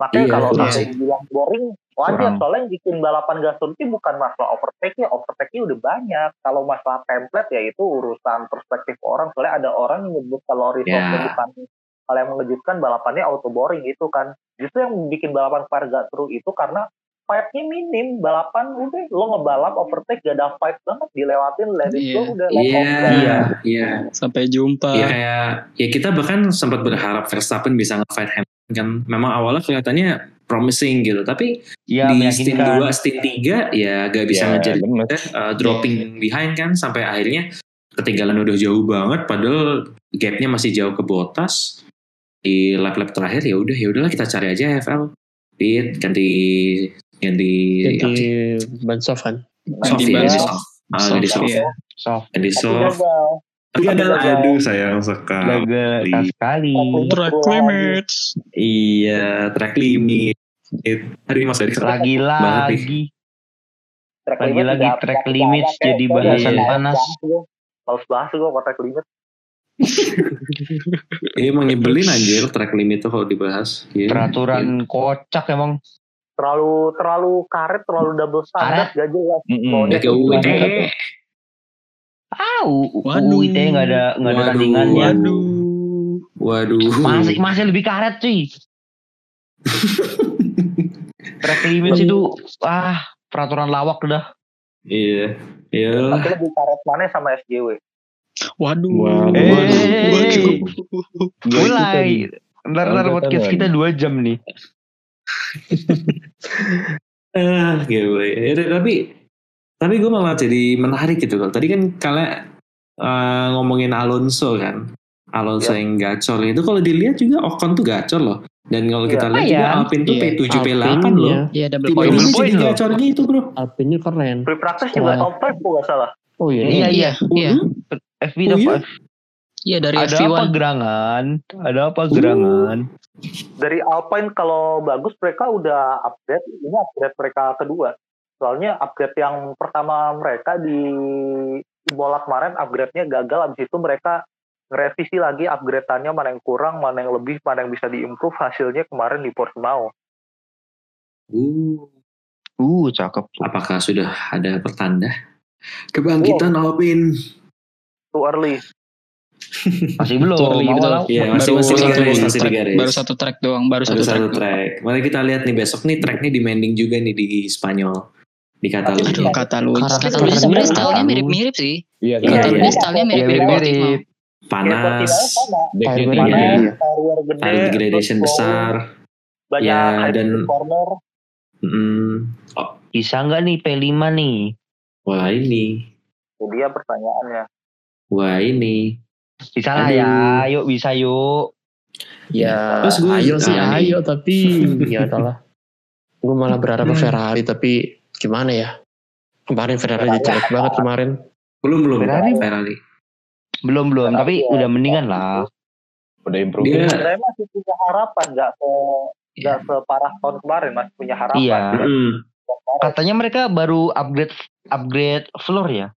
Makanya Iya, kalau sampai dibilang boring wajar Kurang. soalnya yang bikin balapan gasol itu bukan masalah overtake-nya, overtake-nya udah banyak. Kalau masalah template ya itu urusan perspektif orang. Soalnya ada orang yang nyebut kalau resource Ya. bukan hal yang mengejutkan balapannya auto boring itu kan. Justru yang bikin balapan fire gak seru itu karena fight-nya minim. Balapan udah lo ngebalap overtake gak ada fight banget dilewatin let it go Iya. udah let Iya, off. iya, iya. Sampai jumpa. Ya kayak ya kita bahkan sempat berharap Verstappen bisa nge-fight Hamilton kan. Memang awalnya kelihatannya promising gitu, tapi Iya, di stint meyakinkan. 2, stint 3 ya gak bisa Ya, ngejar uh, dropping behind kan sampai akhirnya ketinggalan udah jauh banget padahal gapnya masih jauh ke Bottas di lap-lap terakhir ya udah ya udahlah kita cari aja FL pit ganti ganti apa Jadi sih? ban soft kan. soft Ganti ya soft ah, Soft, ganti soft iya. Soft. ganti Tapi ada aduh sayang sekali Gagal Iya. sekali. Track limits. iya track limit hari mas dari Lagi-lagi. Track Lagi-lagi limit udah- track limits jadi bahasan panas. Males bahas gue track limit. ini emang nyebelin anjir track limit tuh kalau dibahas Iya. Peraturan kocak emang. Terlalu terlalu karet, terlalu double standar, gak jelas. Iya. Kayak UUD. gimana. Ah, tahu. Waduh. UU ITE nggak ada nggak ada tandingannya. waduh. Waduh. Masih masih lebih karet cuy. Track limits itu ah peraturan lawak udah. Iya. Iya. Tapi lebih karet mana sama SJW. Waduh. Waduh. Eh, Waduh. mulai. Ntar ntar podcast kita dua jam nih ah gitu ya. ya tapi tapi gue malah jadi menarik gitu loh. Tadi kan kalian uh, eh, ngomongin Alonso kan. Alonso ya. yang gacor. Itu kalau dilihat juga Ocon tuh gacor loh. Dan kalau kita ya, lihat ya. juga. Iya. Alpin tuh yeah. P7 Alpin, P8 Alpin, loh. Iya double iya, point. Ini jadi gacor gitu, bro. Alpinnya keren. Pre practice juga top 5 kalau gak salah. Oh iya iya iya, iya. iya. FB top 5 Iya dari Ada apa FV1. gerangan? Ada apa gerangan? Dari Alpine kalau bagus mereka udah upgrade. Ini upgrade mereka kedua. Soalnya upgrade yang pertama mereka di Imola kemarin upgrade-nya gagal. Abis itu mereka ngerevisi lagi upgrade-annya mana yang kurang, mana yang lebih, mana yang bisa diimprove. Hasilnya kemarin di Portimao. Uh, Uh, cakep. apakah sudah ada pertanda kebangkitan Alpine? Too early. Masih belum. Sorry, Mau betul. lah. Iya, baru masih masih satu track, masih di garis. baru satu track doang, baru, Baru satu, satu track. track. Mari kita lihat nih besok nih tracknya demanding juga nih di Spanyol di Catalunya. Aduh, kata lu. Karena- Kata lu sebenarnya stylenya mirip-mirip sih. Iya, Iya, Catalunya iya. stylenya Iya, mirip-mirip. mirip-mirip. Panas, Tire tinggi. Iya. Iya. Degradation besar. Banyak Ya, dan- corner. Mm. Oh, Bisa nggak nih P5 nih? wah ini, Itu dia pertanyaannya. wah ini. Bisa lah ya. Yuk bisa yuk. Ya, Terus gue- ayo sih ah, ayo tapi ya udahlah. Gue malah berharap ke Ferrari tapi gimana ya? Kemarin Ferrari jelek banget kemarin. Belum belum Ferrari. Ferrari. Belum belum. Tapi udah mendingan lah. Udah improve. Dia Saya masih punya harapan, nggak se nggak separah tahun kemarin, masih punya harapan. Iya. Mm. Katanya mereka baru upgrade upgrade floor ya.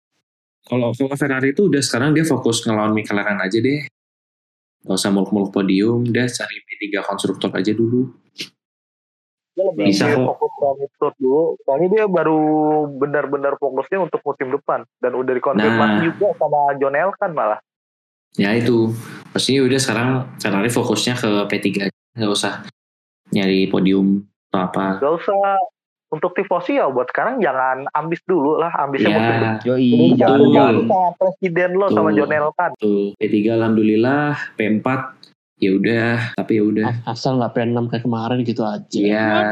Kalau kalau Ferrari itu udah sekarang dia fokus ngelawan McLaren aja deh. Gak usah muluk-muluk podium, udah cari P3 konstruktor aja dulu. Dia lebih Bisa dia fokus ke Midfield dulu. Soalnya dia baru benar-benar fokusnya untuk musim depan dan udah dikonfirmasi Nah. juga sama John Elkan malah. Ya itu, pastinya udah sekarang Ferrari fokusnya ke P3 aja. Gak usah nyari podium atau apa. Gak usah untuk tifosi ya buat sekarang jangan ambis dulu lah, ambisnya musim depan. Ya, Yoi, jangan jangan. sama presiden lo sama. John Elkan. tuh P3 alhamdulillah, P4 ya udah, tapi ya udah. Asal nggak P6 kayak kemarin gitu aja. Ya,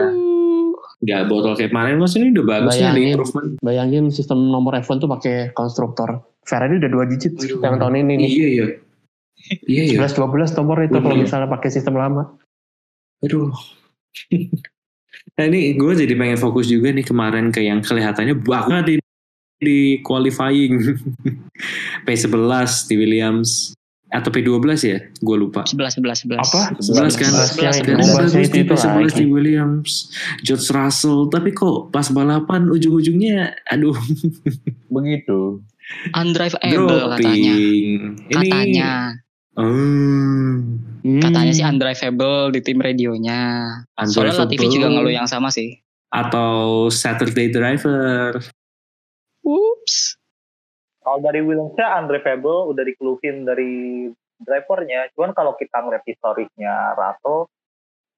nggak botol kayak kemarin mas ini udah bagus ya Bayangin. improvement. Bayangin sistem nomor F1 tuh pakai konstruktor. Ferrari udah dua digit Aduh. yang tahun ini nih. Iya iya. Iya iya. 11 12 nomor itu kalau misalnya pakai sistem lama. Aduh. nah ini gue jadi pengen fokus juga nih kemarin ke yang kelihatannya banget di di qualifying. P11 di Williams. Atau P12 ya? Gue lupa. 11 11 11. Apa? 11 kan? 11 yang Dan itu bagus di itu P11 lagi. di Williams. George Russell. Tapi kok pas balapan ujung-ujungnya aduh. Begitu. Undriveable katanya. ini Katanya. Hmm, Katanya sih undriveable di tim radionya. Soalnya Latifi juga ngeluh yang sama sih. atau Saturday Driver Ups. Kalau dari Williamsnya Andre Fable udah dikeluhin dari drivernya. Cuman kalau kita ngeliat historiknya Rato,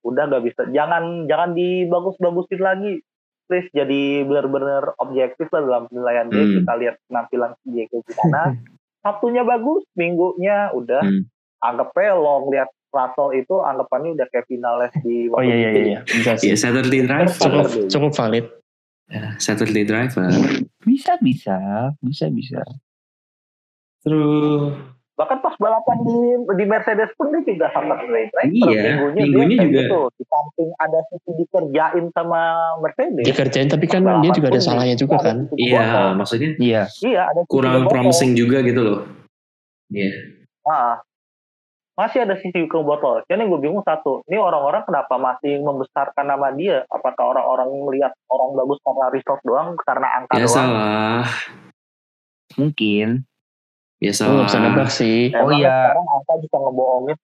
udah gak bisa. Jangan jangan dibagus-bagusin lagi. Please jadi benar-benar objektif lah dalam penilaian dia. Hmm. Kita lihat penampilan Diego gimana. Sabtunya bagus, minggunya udah Hmm. Anggap aja lo ngeliat Russell itu anggapannya udah kayak finalis di Oh iya iya iya, iya. Bisa sih. ya Saturday Driver Cukup cukup valid. Ya, Saturday Driver Bisa bisa, bisa bisa. terus bahkan pas balapan di di Mercedes pun dia juga Saturday driver Iya, minggunya, minggunya dia juga. gitu di samping ada sisi dikerjain sama Mercedes Dikerjain tapi kan dia juga ada salahnya juga kan. iya maksudnya Iya. iya ada kurang promising juga gitu loh iya Ah, masih ada sisi ke botol. Jadi gue bingung satu, ini orang-orang kenapa masih membesarkan nama dia? Apakah orang-orang melihat orang bagus karena result doang, karena angka biasa doang? lah Mungkin. biasa Gue bisa nebak sih. Oh Emang iya. Sekarang angka bisa ngebohongin.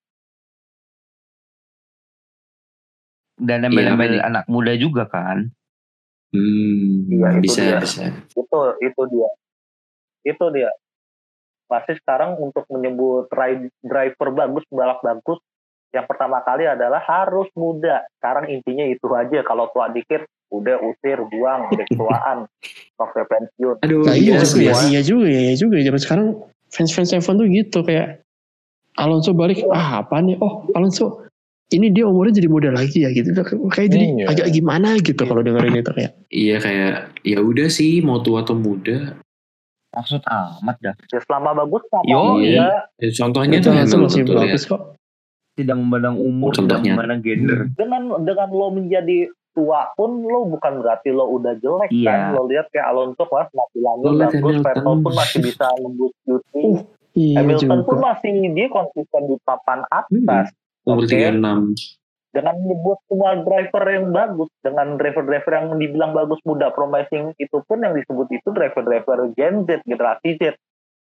Dan Iya, apa nih? anak muda juga kan. hmm, Iya, itu bisa dia. bisa Itu itu dia. Itu dia. Pasti sekarang untuk menyebut ri- driver bagus, balap bagus, yang pertama kali adalah harus muda. Sekarang intinya itu aja. Kalau tua dikit, udah usir, buang, udah ketuaan, sampai pensiun. Aduh, Nah, iya, yes, juga, yes. iya juga, iya juga. Zaman sekarang fans-fans F1 tuh gitu kayak Alonso balik, ah apa nih? Oh Alonso, ini dia umurnya jadi muda lagi ya gitu. Kayak jadi Iya. agak gimana gitu kalau dengerin itu kayak. Iya kayak ya udah sih mau tua atau muda. Maksud amat dah. Ya selama bagus nggak Yo, iya. Ya, Ya, contohnya Itu Hamilton masih ya. bagus kok. Tidak memandang umur, tidak memandang gender. dengan dengan lo menjadi tua pun lo bukan berarti lo udah jelek Iya. kan. Lo lihat kayak Alonso kelas masih lanjut bagus, Hamilton. Vettel pun masih bisa nembus duty. Uh, Iya Hamilton pun masih dia konsisten di papan Hmm. atas. Umur Oke. 36. Dengan menyebut semua driver yang bagus dengan driver-driver yang dibilang bagus muda promising itu pun yang disebut itu driver-driver Gen Z generasi Z.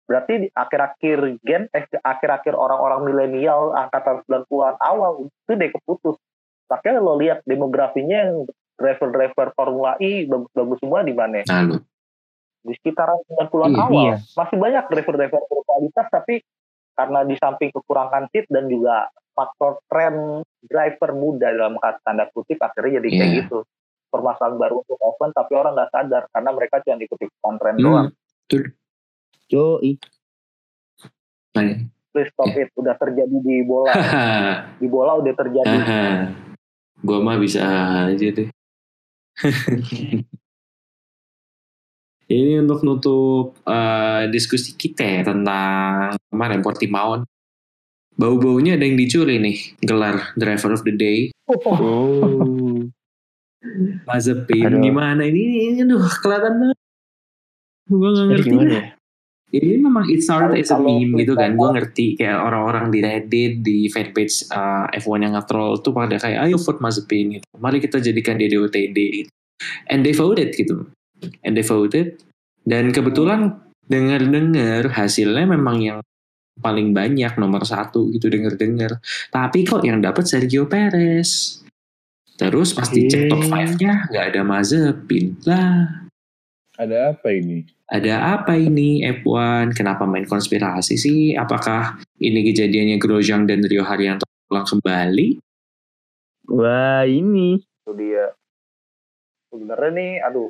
Berarti di akhir-akhir gen eh, akhir-akhir orang-orang milenial angkatan 90-an awal itu deh keputus. Makanya lo lihat demografinya yang driver-driver Formula E bagus-bagus semua di mana? Nah di sekitaran 90-an Iya, awal. Iya. masih banyak driver-driver berkualitas tapi karena di samping kekurangan seat dan juga faktor tren driver muda dalam kata tanda kutip akhirnya jadi kayak Iya. gitu permasalahan baru untuk Oven tapi orang nggak sadar karena mereka cuma ikut-ikutan tren Hmm. doang Yo, Nah, please stop it udah terjadi di bola di bola udah terjadi Haha. Gua mah bisa aja deh. Ini untuk nutup eh, diskusi kita ya tentang kemarin Portimao. Bau-baunya ada yang dicuri nih gelar Driver of the Day. Oh. Mazepin Aduh. gimana ini? Ini aduh kelihatan banget. Gue gak ngerti. ya? Ini memang it started as a meme gitu kan. Gue ngerti kayak orang-orang di Reddit, di fanpage uh, F1 yang nge-troll tuh pada kayak ayo vote Mazepin gitu. Mari kita jadikan dia DOTD gitu. And they voted gitu. And they voted. Dan kebetulan dengar-dengar hasilnya memang yang paling banyak nomor satu gitu dengar-dengar. Tapi kok yang dapat Sergio Perez. Terus pas dicek top Eh. 5-nya nggak ada Mazepin. Lah, Ada apa ini? ada apa ini F1? Kenapa main konspirasi sih? Apakah ini kejadiannya Grosjean dan Rio Haryanto pulang kembali? Wah, ini. itu dia sebenarnya nih aduh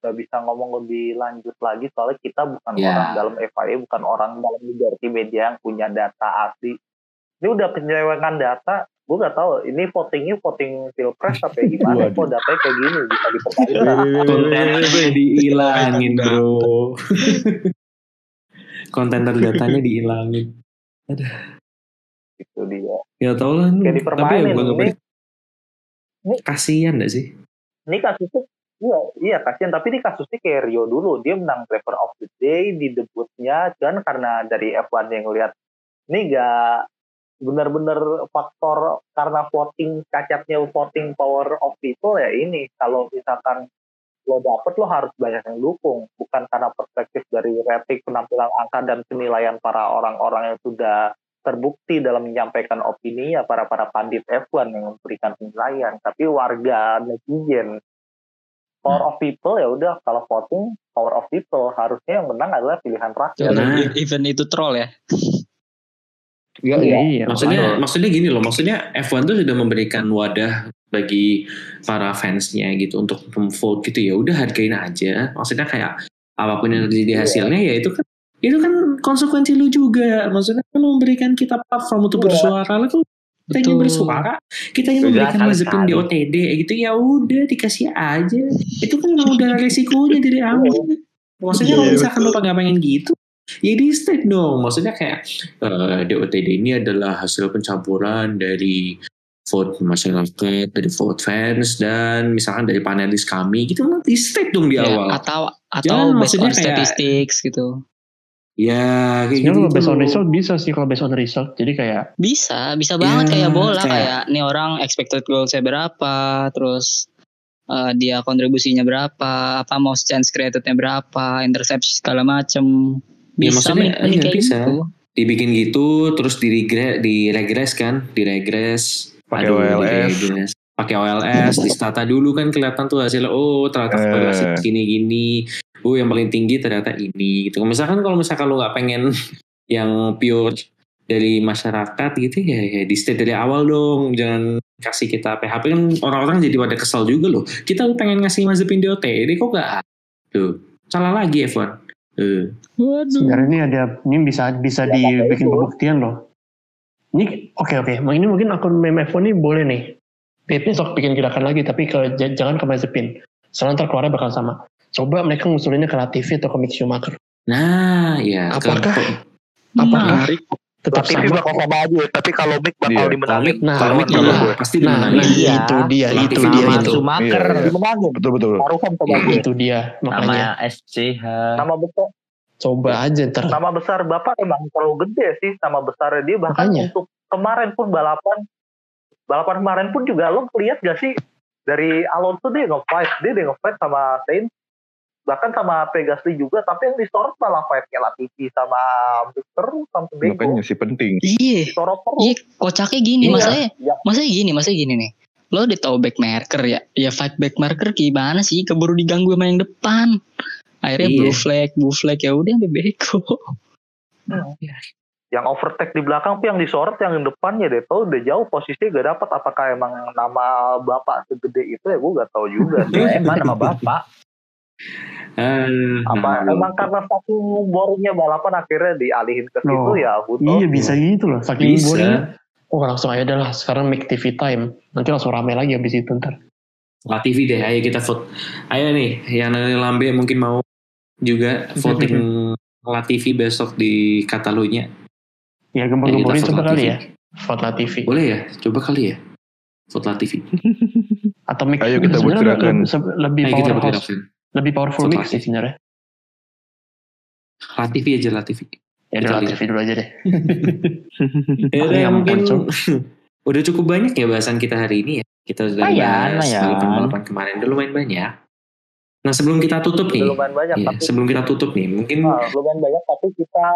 nggak bisa ngomong lebih lanjut lagi soalnya kita bukan Ya. orang dalam FIA bukan orang dalam liberty media yang punya data asli ini udah penyelewengan data gue nggak tahu ini votingnya voting pilpres apa gimana kok datanya kayak gini bisa dipertanyakan Kontennya dihilangin bro. Konten datanya dihilangin. itu dia Ya tau lah. kayak Tapi ya gue ini gak Kasian gak sih? ini kasusnya iya iya kasihan. Tapi ini kasusnya kayak Rio dulu. Dia menang driver of the day di debutnya. Dan karena dari F1 yang lihat ini gak benar-benar faktor karena voting cacatnya voting power of people ya ini. Kalau misalkan lo dapet lo harus banyak yang dukung. Bukan karena perspektif dari rating penampilan angka dan penilaian para orang-orang yang sudah terbukti dalam menyampaikan opini ya para para pandit F1 yang memberikan penilaian. Tapi warga netizen power of people ya udah kalau voting power of people harusnya yang menang adalah pilihan rakyat Nah. Event itu troll ya. Iya, iya. Maksudnya, makanya. maksudnya gini loh. Maksudnya F1 tuh sudah memberikan wadah bagi para fansnya gitu untuk vote gitu ya. Udah hargain aja. Maksudnya kayak apa pun yang terjadi Iya. hasilnya ya itu kan itu kan konsekuensi lu juga. Maksudnya kan lu memberikan kita platform untuk Iya. bersuara. Lah kalau kita ingin bersuara, kita ingin Udah, memberikan sekali-sekali. di OTD gitu ya udah dikasih aja. Itu kan memang udah resikonya dari awal. Maksudnya kalau Iya, misalkan lu nggak pengen gitu, ya di state dong. Maksudnya kayak eh, DOTD ini adalah hasil pencampuran dari vote masyarakat, dari vote fans dan misalkan dari panelis kami gitu di state dong di Ya, awal. atau atau Jangan, based on statistics gitu. Ya kayak gitu. kalau based on result bisa sih kalau based on result. Jadi kayak Bisa, bisa banget Ya, kayak bola kayak- kayak nih orang expected goalsnya berapa, terus eh, dia kontribusinya berapa, apa mau chance creatednya berapa, interception segala macem. Ya, Bisa maksudnya, manipulasi iya, kayak bisa. gitu. Dibikin gitu terus di di regres kan, di regres Pakai OLS. diregres. pakai OLS, di stata dulu kan kelihatan tuh hasilnya. Oh, ternyata Eh. korelasi gini-gini. Oh, yang paling tinggi ternyata ini gitu. Misalkan kalau misalkan lu nggak pengen yang pure dari masyarakat gitu ya, ya di state dari awal dong jangan kasih kita PHP kan orang-orang jadi pada kesal juga loh kita pengen ngasih Mazepin DOT ini kok gak tuh salah lagi F1 Eh, Waduh. Sebenarnya ini ada ini bisa bisa Ya, dibikin itu. pembuktian loh. Ini oke oke, ini mungkin akun meme F1 ini boleh nih. Be- Besok bikin gerakan lagi tapi ke, jangan ke Mazepin. Soalnya ntar keluarnya bakal sama. Coba mereka ngusulinnya ke Latifi atau ke Mick Schumacher. nah ya ke- Apakah Nah, apakah tetap Latifi sama? bakal sama aja, tapi kalau Mick bakal Iya. dimenangin. Nah, kalau Mick iya. bakal pasti Nah, dimenangin nah Iya. itu dia, itu Latifi dia sama itu. Schumacher. Iya. Dimenangin. Betul betul. Taruhan sama Iya. Itu dia makanya. Nama SCH. Nama besar, Coba aja ntar. nama besar Bapak emang terlalu gede sih sama besarnya dia. Bahkan Makanya. untuk kemarin pun balapan, balapan kemarin pun juga lo lihat gak sih dari Alonso dia nge-fight, dia dia nge-fight sama Sainz, bahkan sama Pegasly juga, tapi yang disorot malah fightnya Latifi sama Mick terus sampai bego. Makanya sih penting. Iya. Disorot terus. Iya, kocaknya gini, Iya. masalahnya, Iya. masalahnya gini, masalahnya gini nih. Lo udah tahu back marker ya, ya fight back marker gimana sih? Keburu diganggu sama yang depan. Akhirnya Iya. blue flag, blue flag ya udah sampai bego. yang overtake di belakang tapi yang disorot yang depannya deh tau udah jauh posisinya gak dapat apakah emang nama bapak segede itu ya gue gak tahu juga sih emang nama bapak. Eh, apa nah, emang karena saking boringnya balapan akhirnya dialihin ke situ Loh, ya aku Iya bisa gitu loh. Saking bisa boring. Oh langsung aja dah lah. Sekarang make TV time. Nanti langsung rame lagi abis itu ntar. Latifi deh ayo kita vote ayo nih yang dari Lambe mungkin mau juga voting Latifi besok di Catalunya Ya gembor-gemborin kita coba kali ya. Vote lah TV. boleh ya coba kali ya vote Latifi Atau mix. Ayo kita buat Sebenarnya gerakan. lebih, lebih ayo kita powerhouse. Lebih powerful mix Latifi. sih sebenarnya. Latifi aja Latifi Ya udah. TV dulu aja deh. Ya udah Yang mungkin udah cukup banyak ya bahasan kita hari ini ya. Kita sudah bahas balapan-balapan kemarin udah lumayan banyak. Nah sebelum kita tutup nih, lumayan banyak iya, tapi sebelum kita tutup nih, mungkin Nah, lumayan banyak tapi kita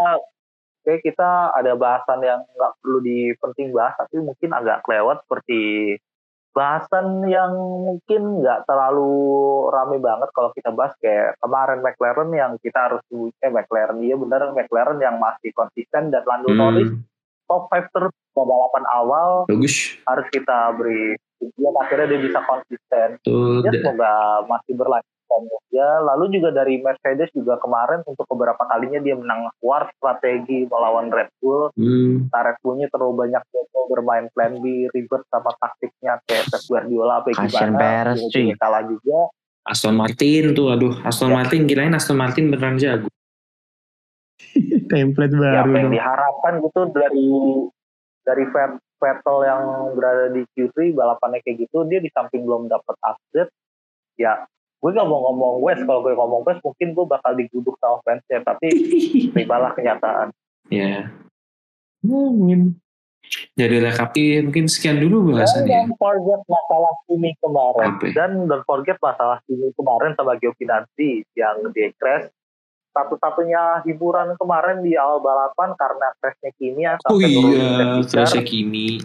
kayak kita ada bahasan yang nggak perlu dipenting bahas tapi mungkin agak kelewat seperti bahasan yang mungkin nggak terlalu rame banget kalau kita bahas kayak kemarin McLaren yang kita harus eh McLaren iya benar McLaren yang masih konsisten dan Lando Norris hmm, top 5 terus balapan awal bagus. harus kita beri pujian akhirnya dia bisa konsisten. Tuh ya da- semoga masih berlanjut ya lalu juga dari Mercedes juga kemarin untuk beberapa kalinya dia menang war strategi melawan Red Bull hmm, nah, Red Bullnya terlalu banyak Joko bermain plan B ribet sama taktiknya kayak Pep Guardiola apa gimana Perez, ujung-ujungnya cuy. kalah juga Aston Martin tuh, aduh Aston Ya. Martin kirain Aston Martin beneran jago. Template ya baru apa yang dong. diharapkan gitu dari dari Vet- Vettel yang berada di Q3 balapannya kayak gitu dia di samping belum dapat update ya gue gak mau ngomong West kalau gue ngomong West mungkin gue bakal diguduk sama fansnya tapi terimalah kenyataan ya, mungkin jadi rekapi mungkin sekian dulu dan bahasannya. don't forget masalah Kimi kemarin Apa? ya? dan don't forget masalah Kimi kemarin sama Giovinazzi yang dia crash satu-satunya hiburan kemarin di awal balapan karena crashnya Kimi yang Oh iya. Terusnya Kimi.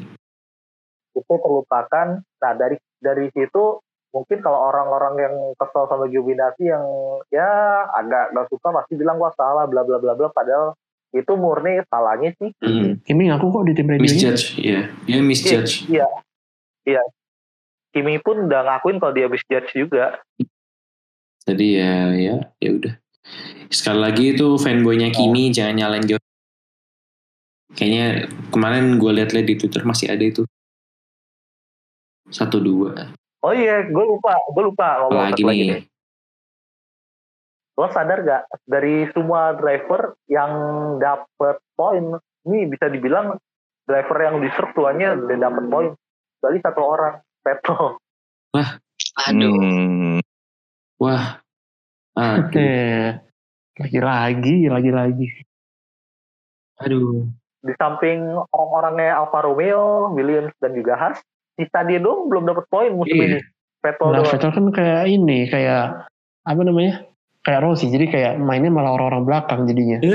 itu terlupakan. Nah dari dari situ mungkin kalau orang-orang yang kesel sama Giovinazzi yang ya agak gak suka pasti bilang wah salah bla bla bla bla padahal itu murni salahnya sih. Hmm, Kimi ngaku kok di tim radio misjudge, iya, dia misjudge. Iya, iya. Kimi pun udah ngakuin kalau dia misjudge juga. Jadi ya, ya, ya udah. Sekali lagi itu fanboynya Kimi jangan nyalain Gio. Kayaknya kemarin gue liat-liat di Twitter masih ada itu. Satu dua. Oh iya, gue lupa, gue lupa ngomong satu lagi nih. Lo sadar gak dari semua driver yang dapet poin, ini bisa dibilang driver yang di tuanya udah dapet poin. Kali satu orang, Vettel. Aduh. Hmm. Wah. Eh, lagi-lagi, lagi-lagi. Aduh. Di samping orang-orangnya Alfa Romeo, Williams dan juga Haas, sisa dia dong belum dapet poin musim Iya. ini. Vettel Nah, doang. Vettel kan kayak ini, kayak apa namanya? Kayak Rossi, jadi kayak mainnya malah orang-orang belakang jadinya.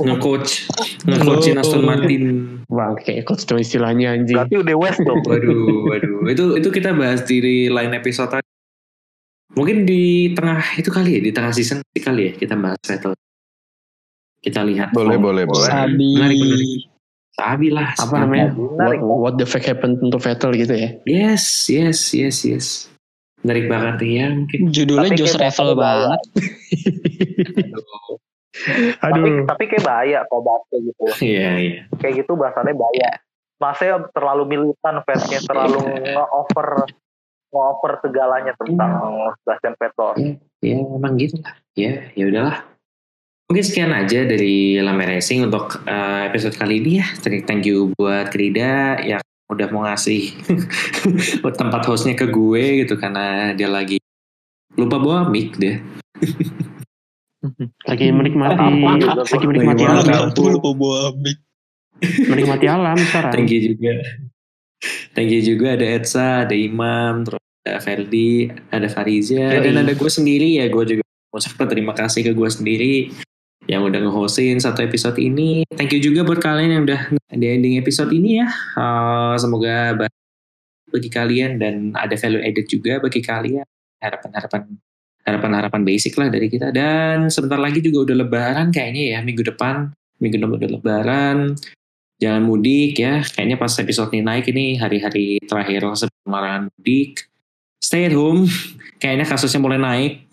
Nge-coach. Nge-coachin Aston Martin. Bang, kayak coach dong istilahnya anjing. Berarti udah West dong. Waduh, waduh. Itu itu kita bahas di lain episode tadi. Mungkin di tengah itu kali ya, di tengah season kali ya kita bahas Vettel. Kita lihat. Boleh, Oh, boleh, boleh. Sabi. Menarik, menarik. Sabi lah. apa Sabi. namanya Menarik. what, what the fuck happened to Vettel gitu ya Yes, yes, yes, yes. Menarik banget ya mungkin. Judulnya Tapi Just kayak Revel banget. Tapi, tapi kayak bahaya kalau bahas kayak gitu. Iya, iya. Kayak gitu bahasannya bahaya. Masnya terlalu militan fansnya terlalu nge-over nge-over segalanya tentang Sebastian Vettel. Ya memang gitu lah. Ya, ya udahlah. Mungkin sekian aja dari Lame Racing untuk eh, episode kali ini ya. Thank- Thank you buat Krida yang udah mau ngasih buat tempat hostnya ke gue gitu karena dia lagi lupa bawa mic deh. lagi menikmati Apa? lagi menikmati alam makan. menikmati alam sekarang Thank you juga. Thank you juga ada Etsa, ada Imam, terus ada Ferdi, ada Fariza, dan ada gue sendiri ya. Gue juga mengucapkan terima kasih ke gue sendiri yang udah nge-hostin satu episode ini. Thank you juga buat kalian yang udah di ending episode ini ya. Uh, semoga ba- bagi kalian dan ada value added juga bagi kalian. Harapan-harapan harapan-harapan basic lah dari kita. Dan sebentar lagi juga udah lebaran kayaknya ya minggu depan. Minggu depan udah lebaran jangan mudik ya. Kayaknya pas episode ini naik ini hari-hari terakhir sebelum larangan mudik. Stay at home. Kayaknya kasusnya mulai naik.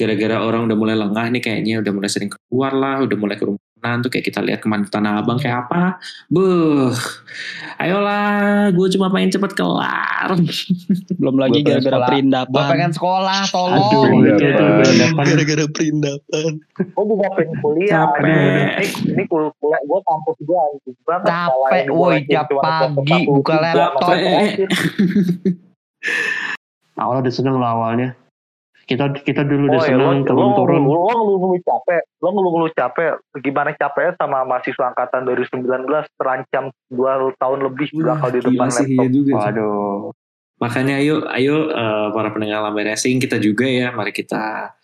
Gara-gara orang udah mulai lengah nih kayaknya udah mulai sering keluar lah, udah mulai kerumunan tuh kayak kita lihat kemarin di Tanah Abang kayak apa. Buh, ayolah, gue cuma pengen cepet kelar. Belum lagi gara-gara sekolah. perindapan. Gue pengen sekolah, tolong. itu itu berhadapan Gara-gara perindapan. Gue juga pengen kuliah. Capek. Ini, ini kul- kuliah gue kampus gue. Capek, woi, tiap pagi buka laptop. Capek. awalnya udah seneng loh awalnya kita kita dulu udah Oh ya, lo, seneng lo, turun lo, lo ngeluh capek, lo ngeluh capek. Gimana capeknya sama mahasiswa angkatan 2019 terancam dua tahun lebih bakal di Gila depan sih, iya laptop. juga. waduh Makanya ayo, ayo eh, para pendengar Lambe Racing kita juga ya, mari kita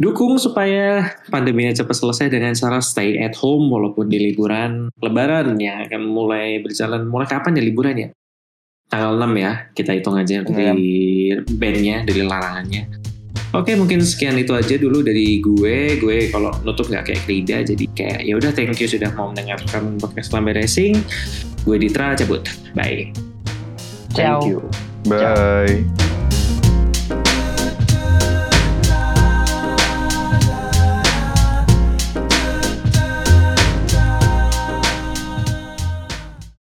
dukung supaya pandeminya cepat selesai dengan cara stay at home walaupun di liburan Lebaran ya akan mulai berjalan. Mulai kapan ya liburan ya? Tanggal 6 ya, kita hitung aja dari bandnya, dari larangannya. Oke, mungkin sekian itu aja dulu dari gue. Gue kalau nutup nggak kayak Krida, jadi kayak ya udah thank you sudah mau mendengarkan podcast Lambe Racing. Gue Ditra cabut. Bye. Ciao. thank you Bye.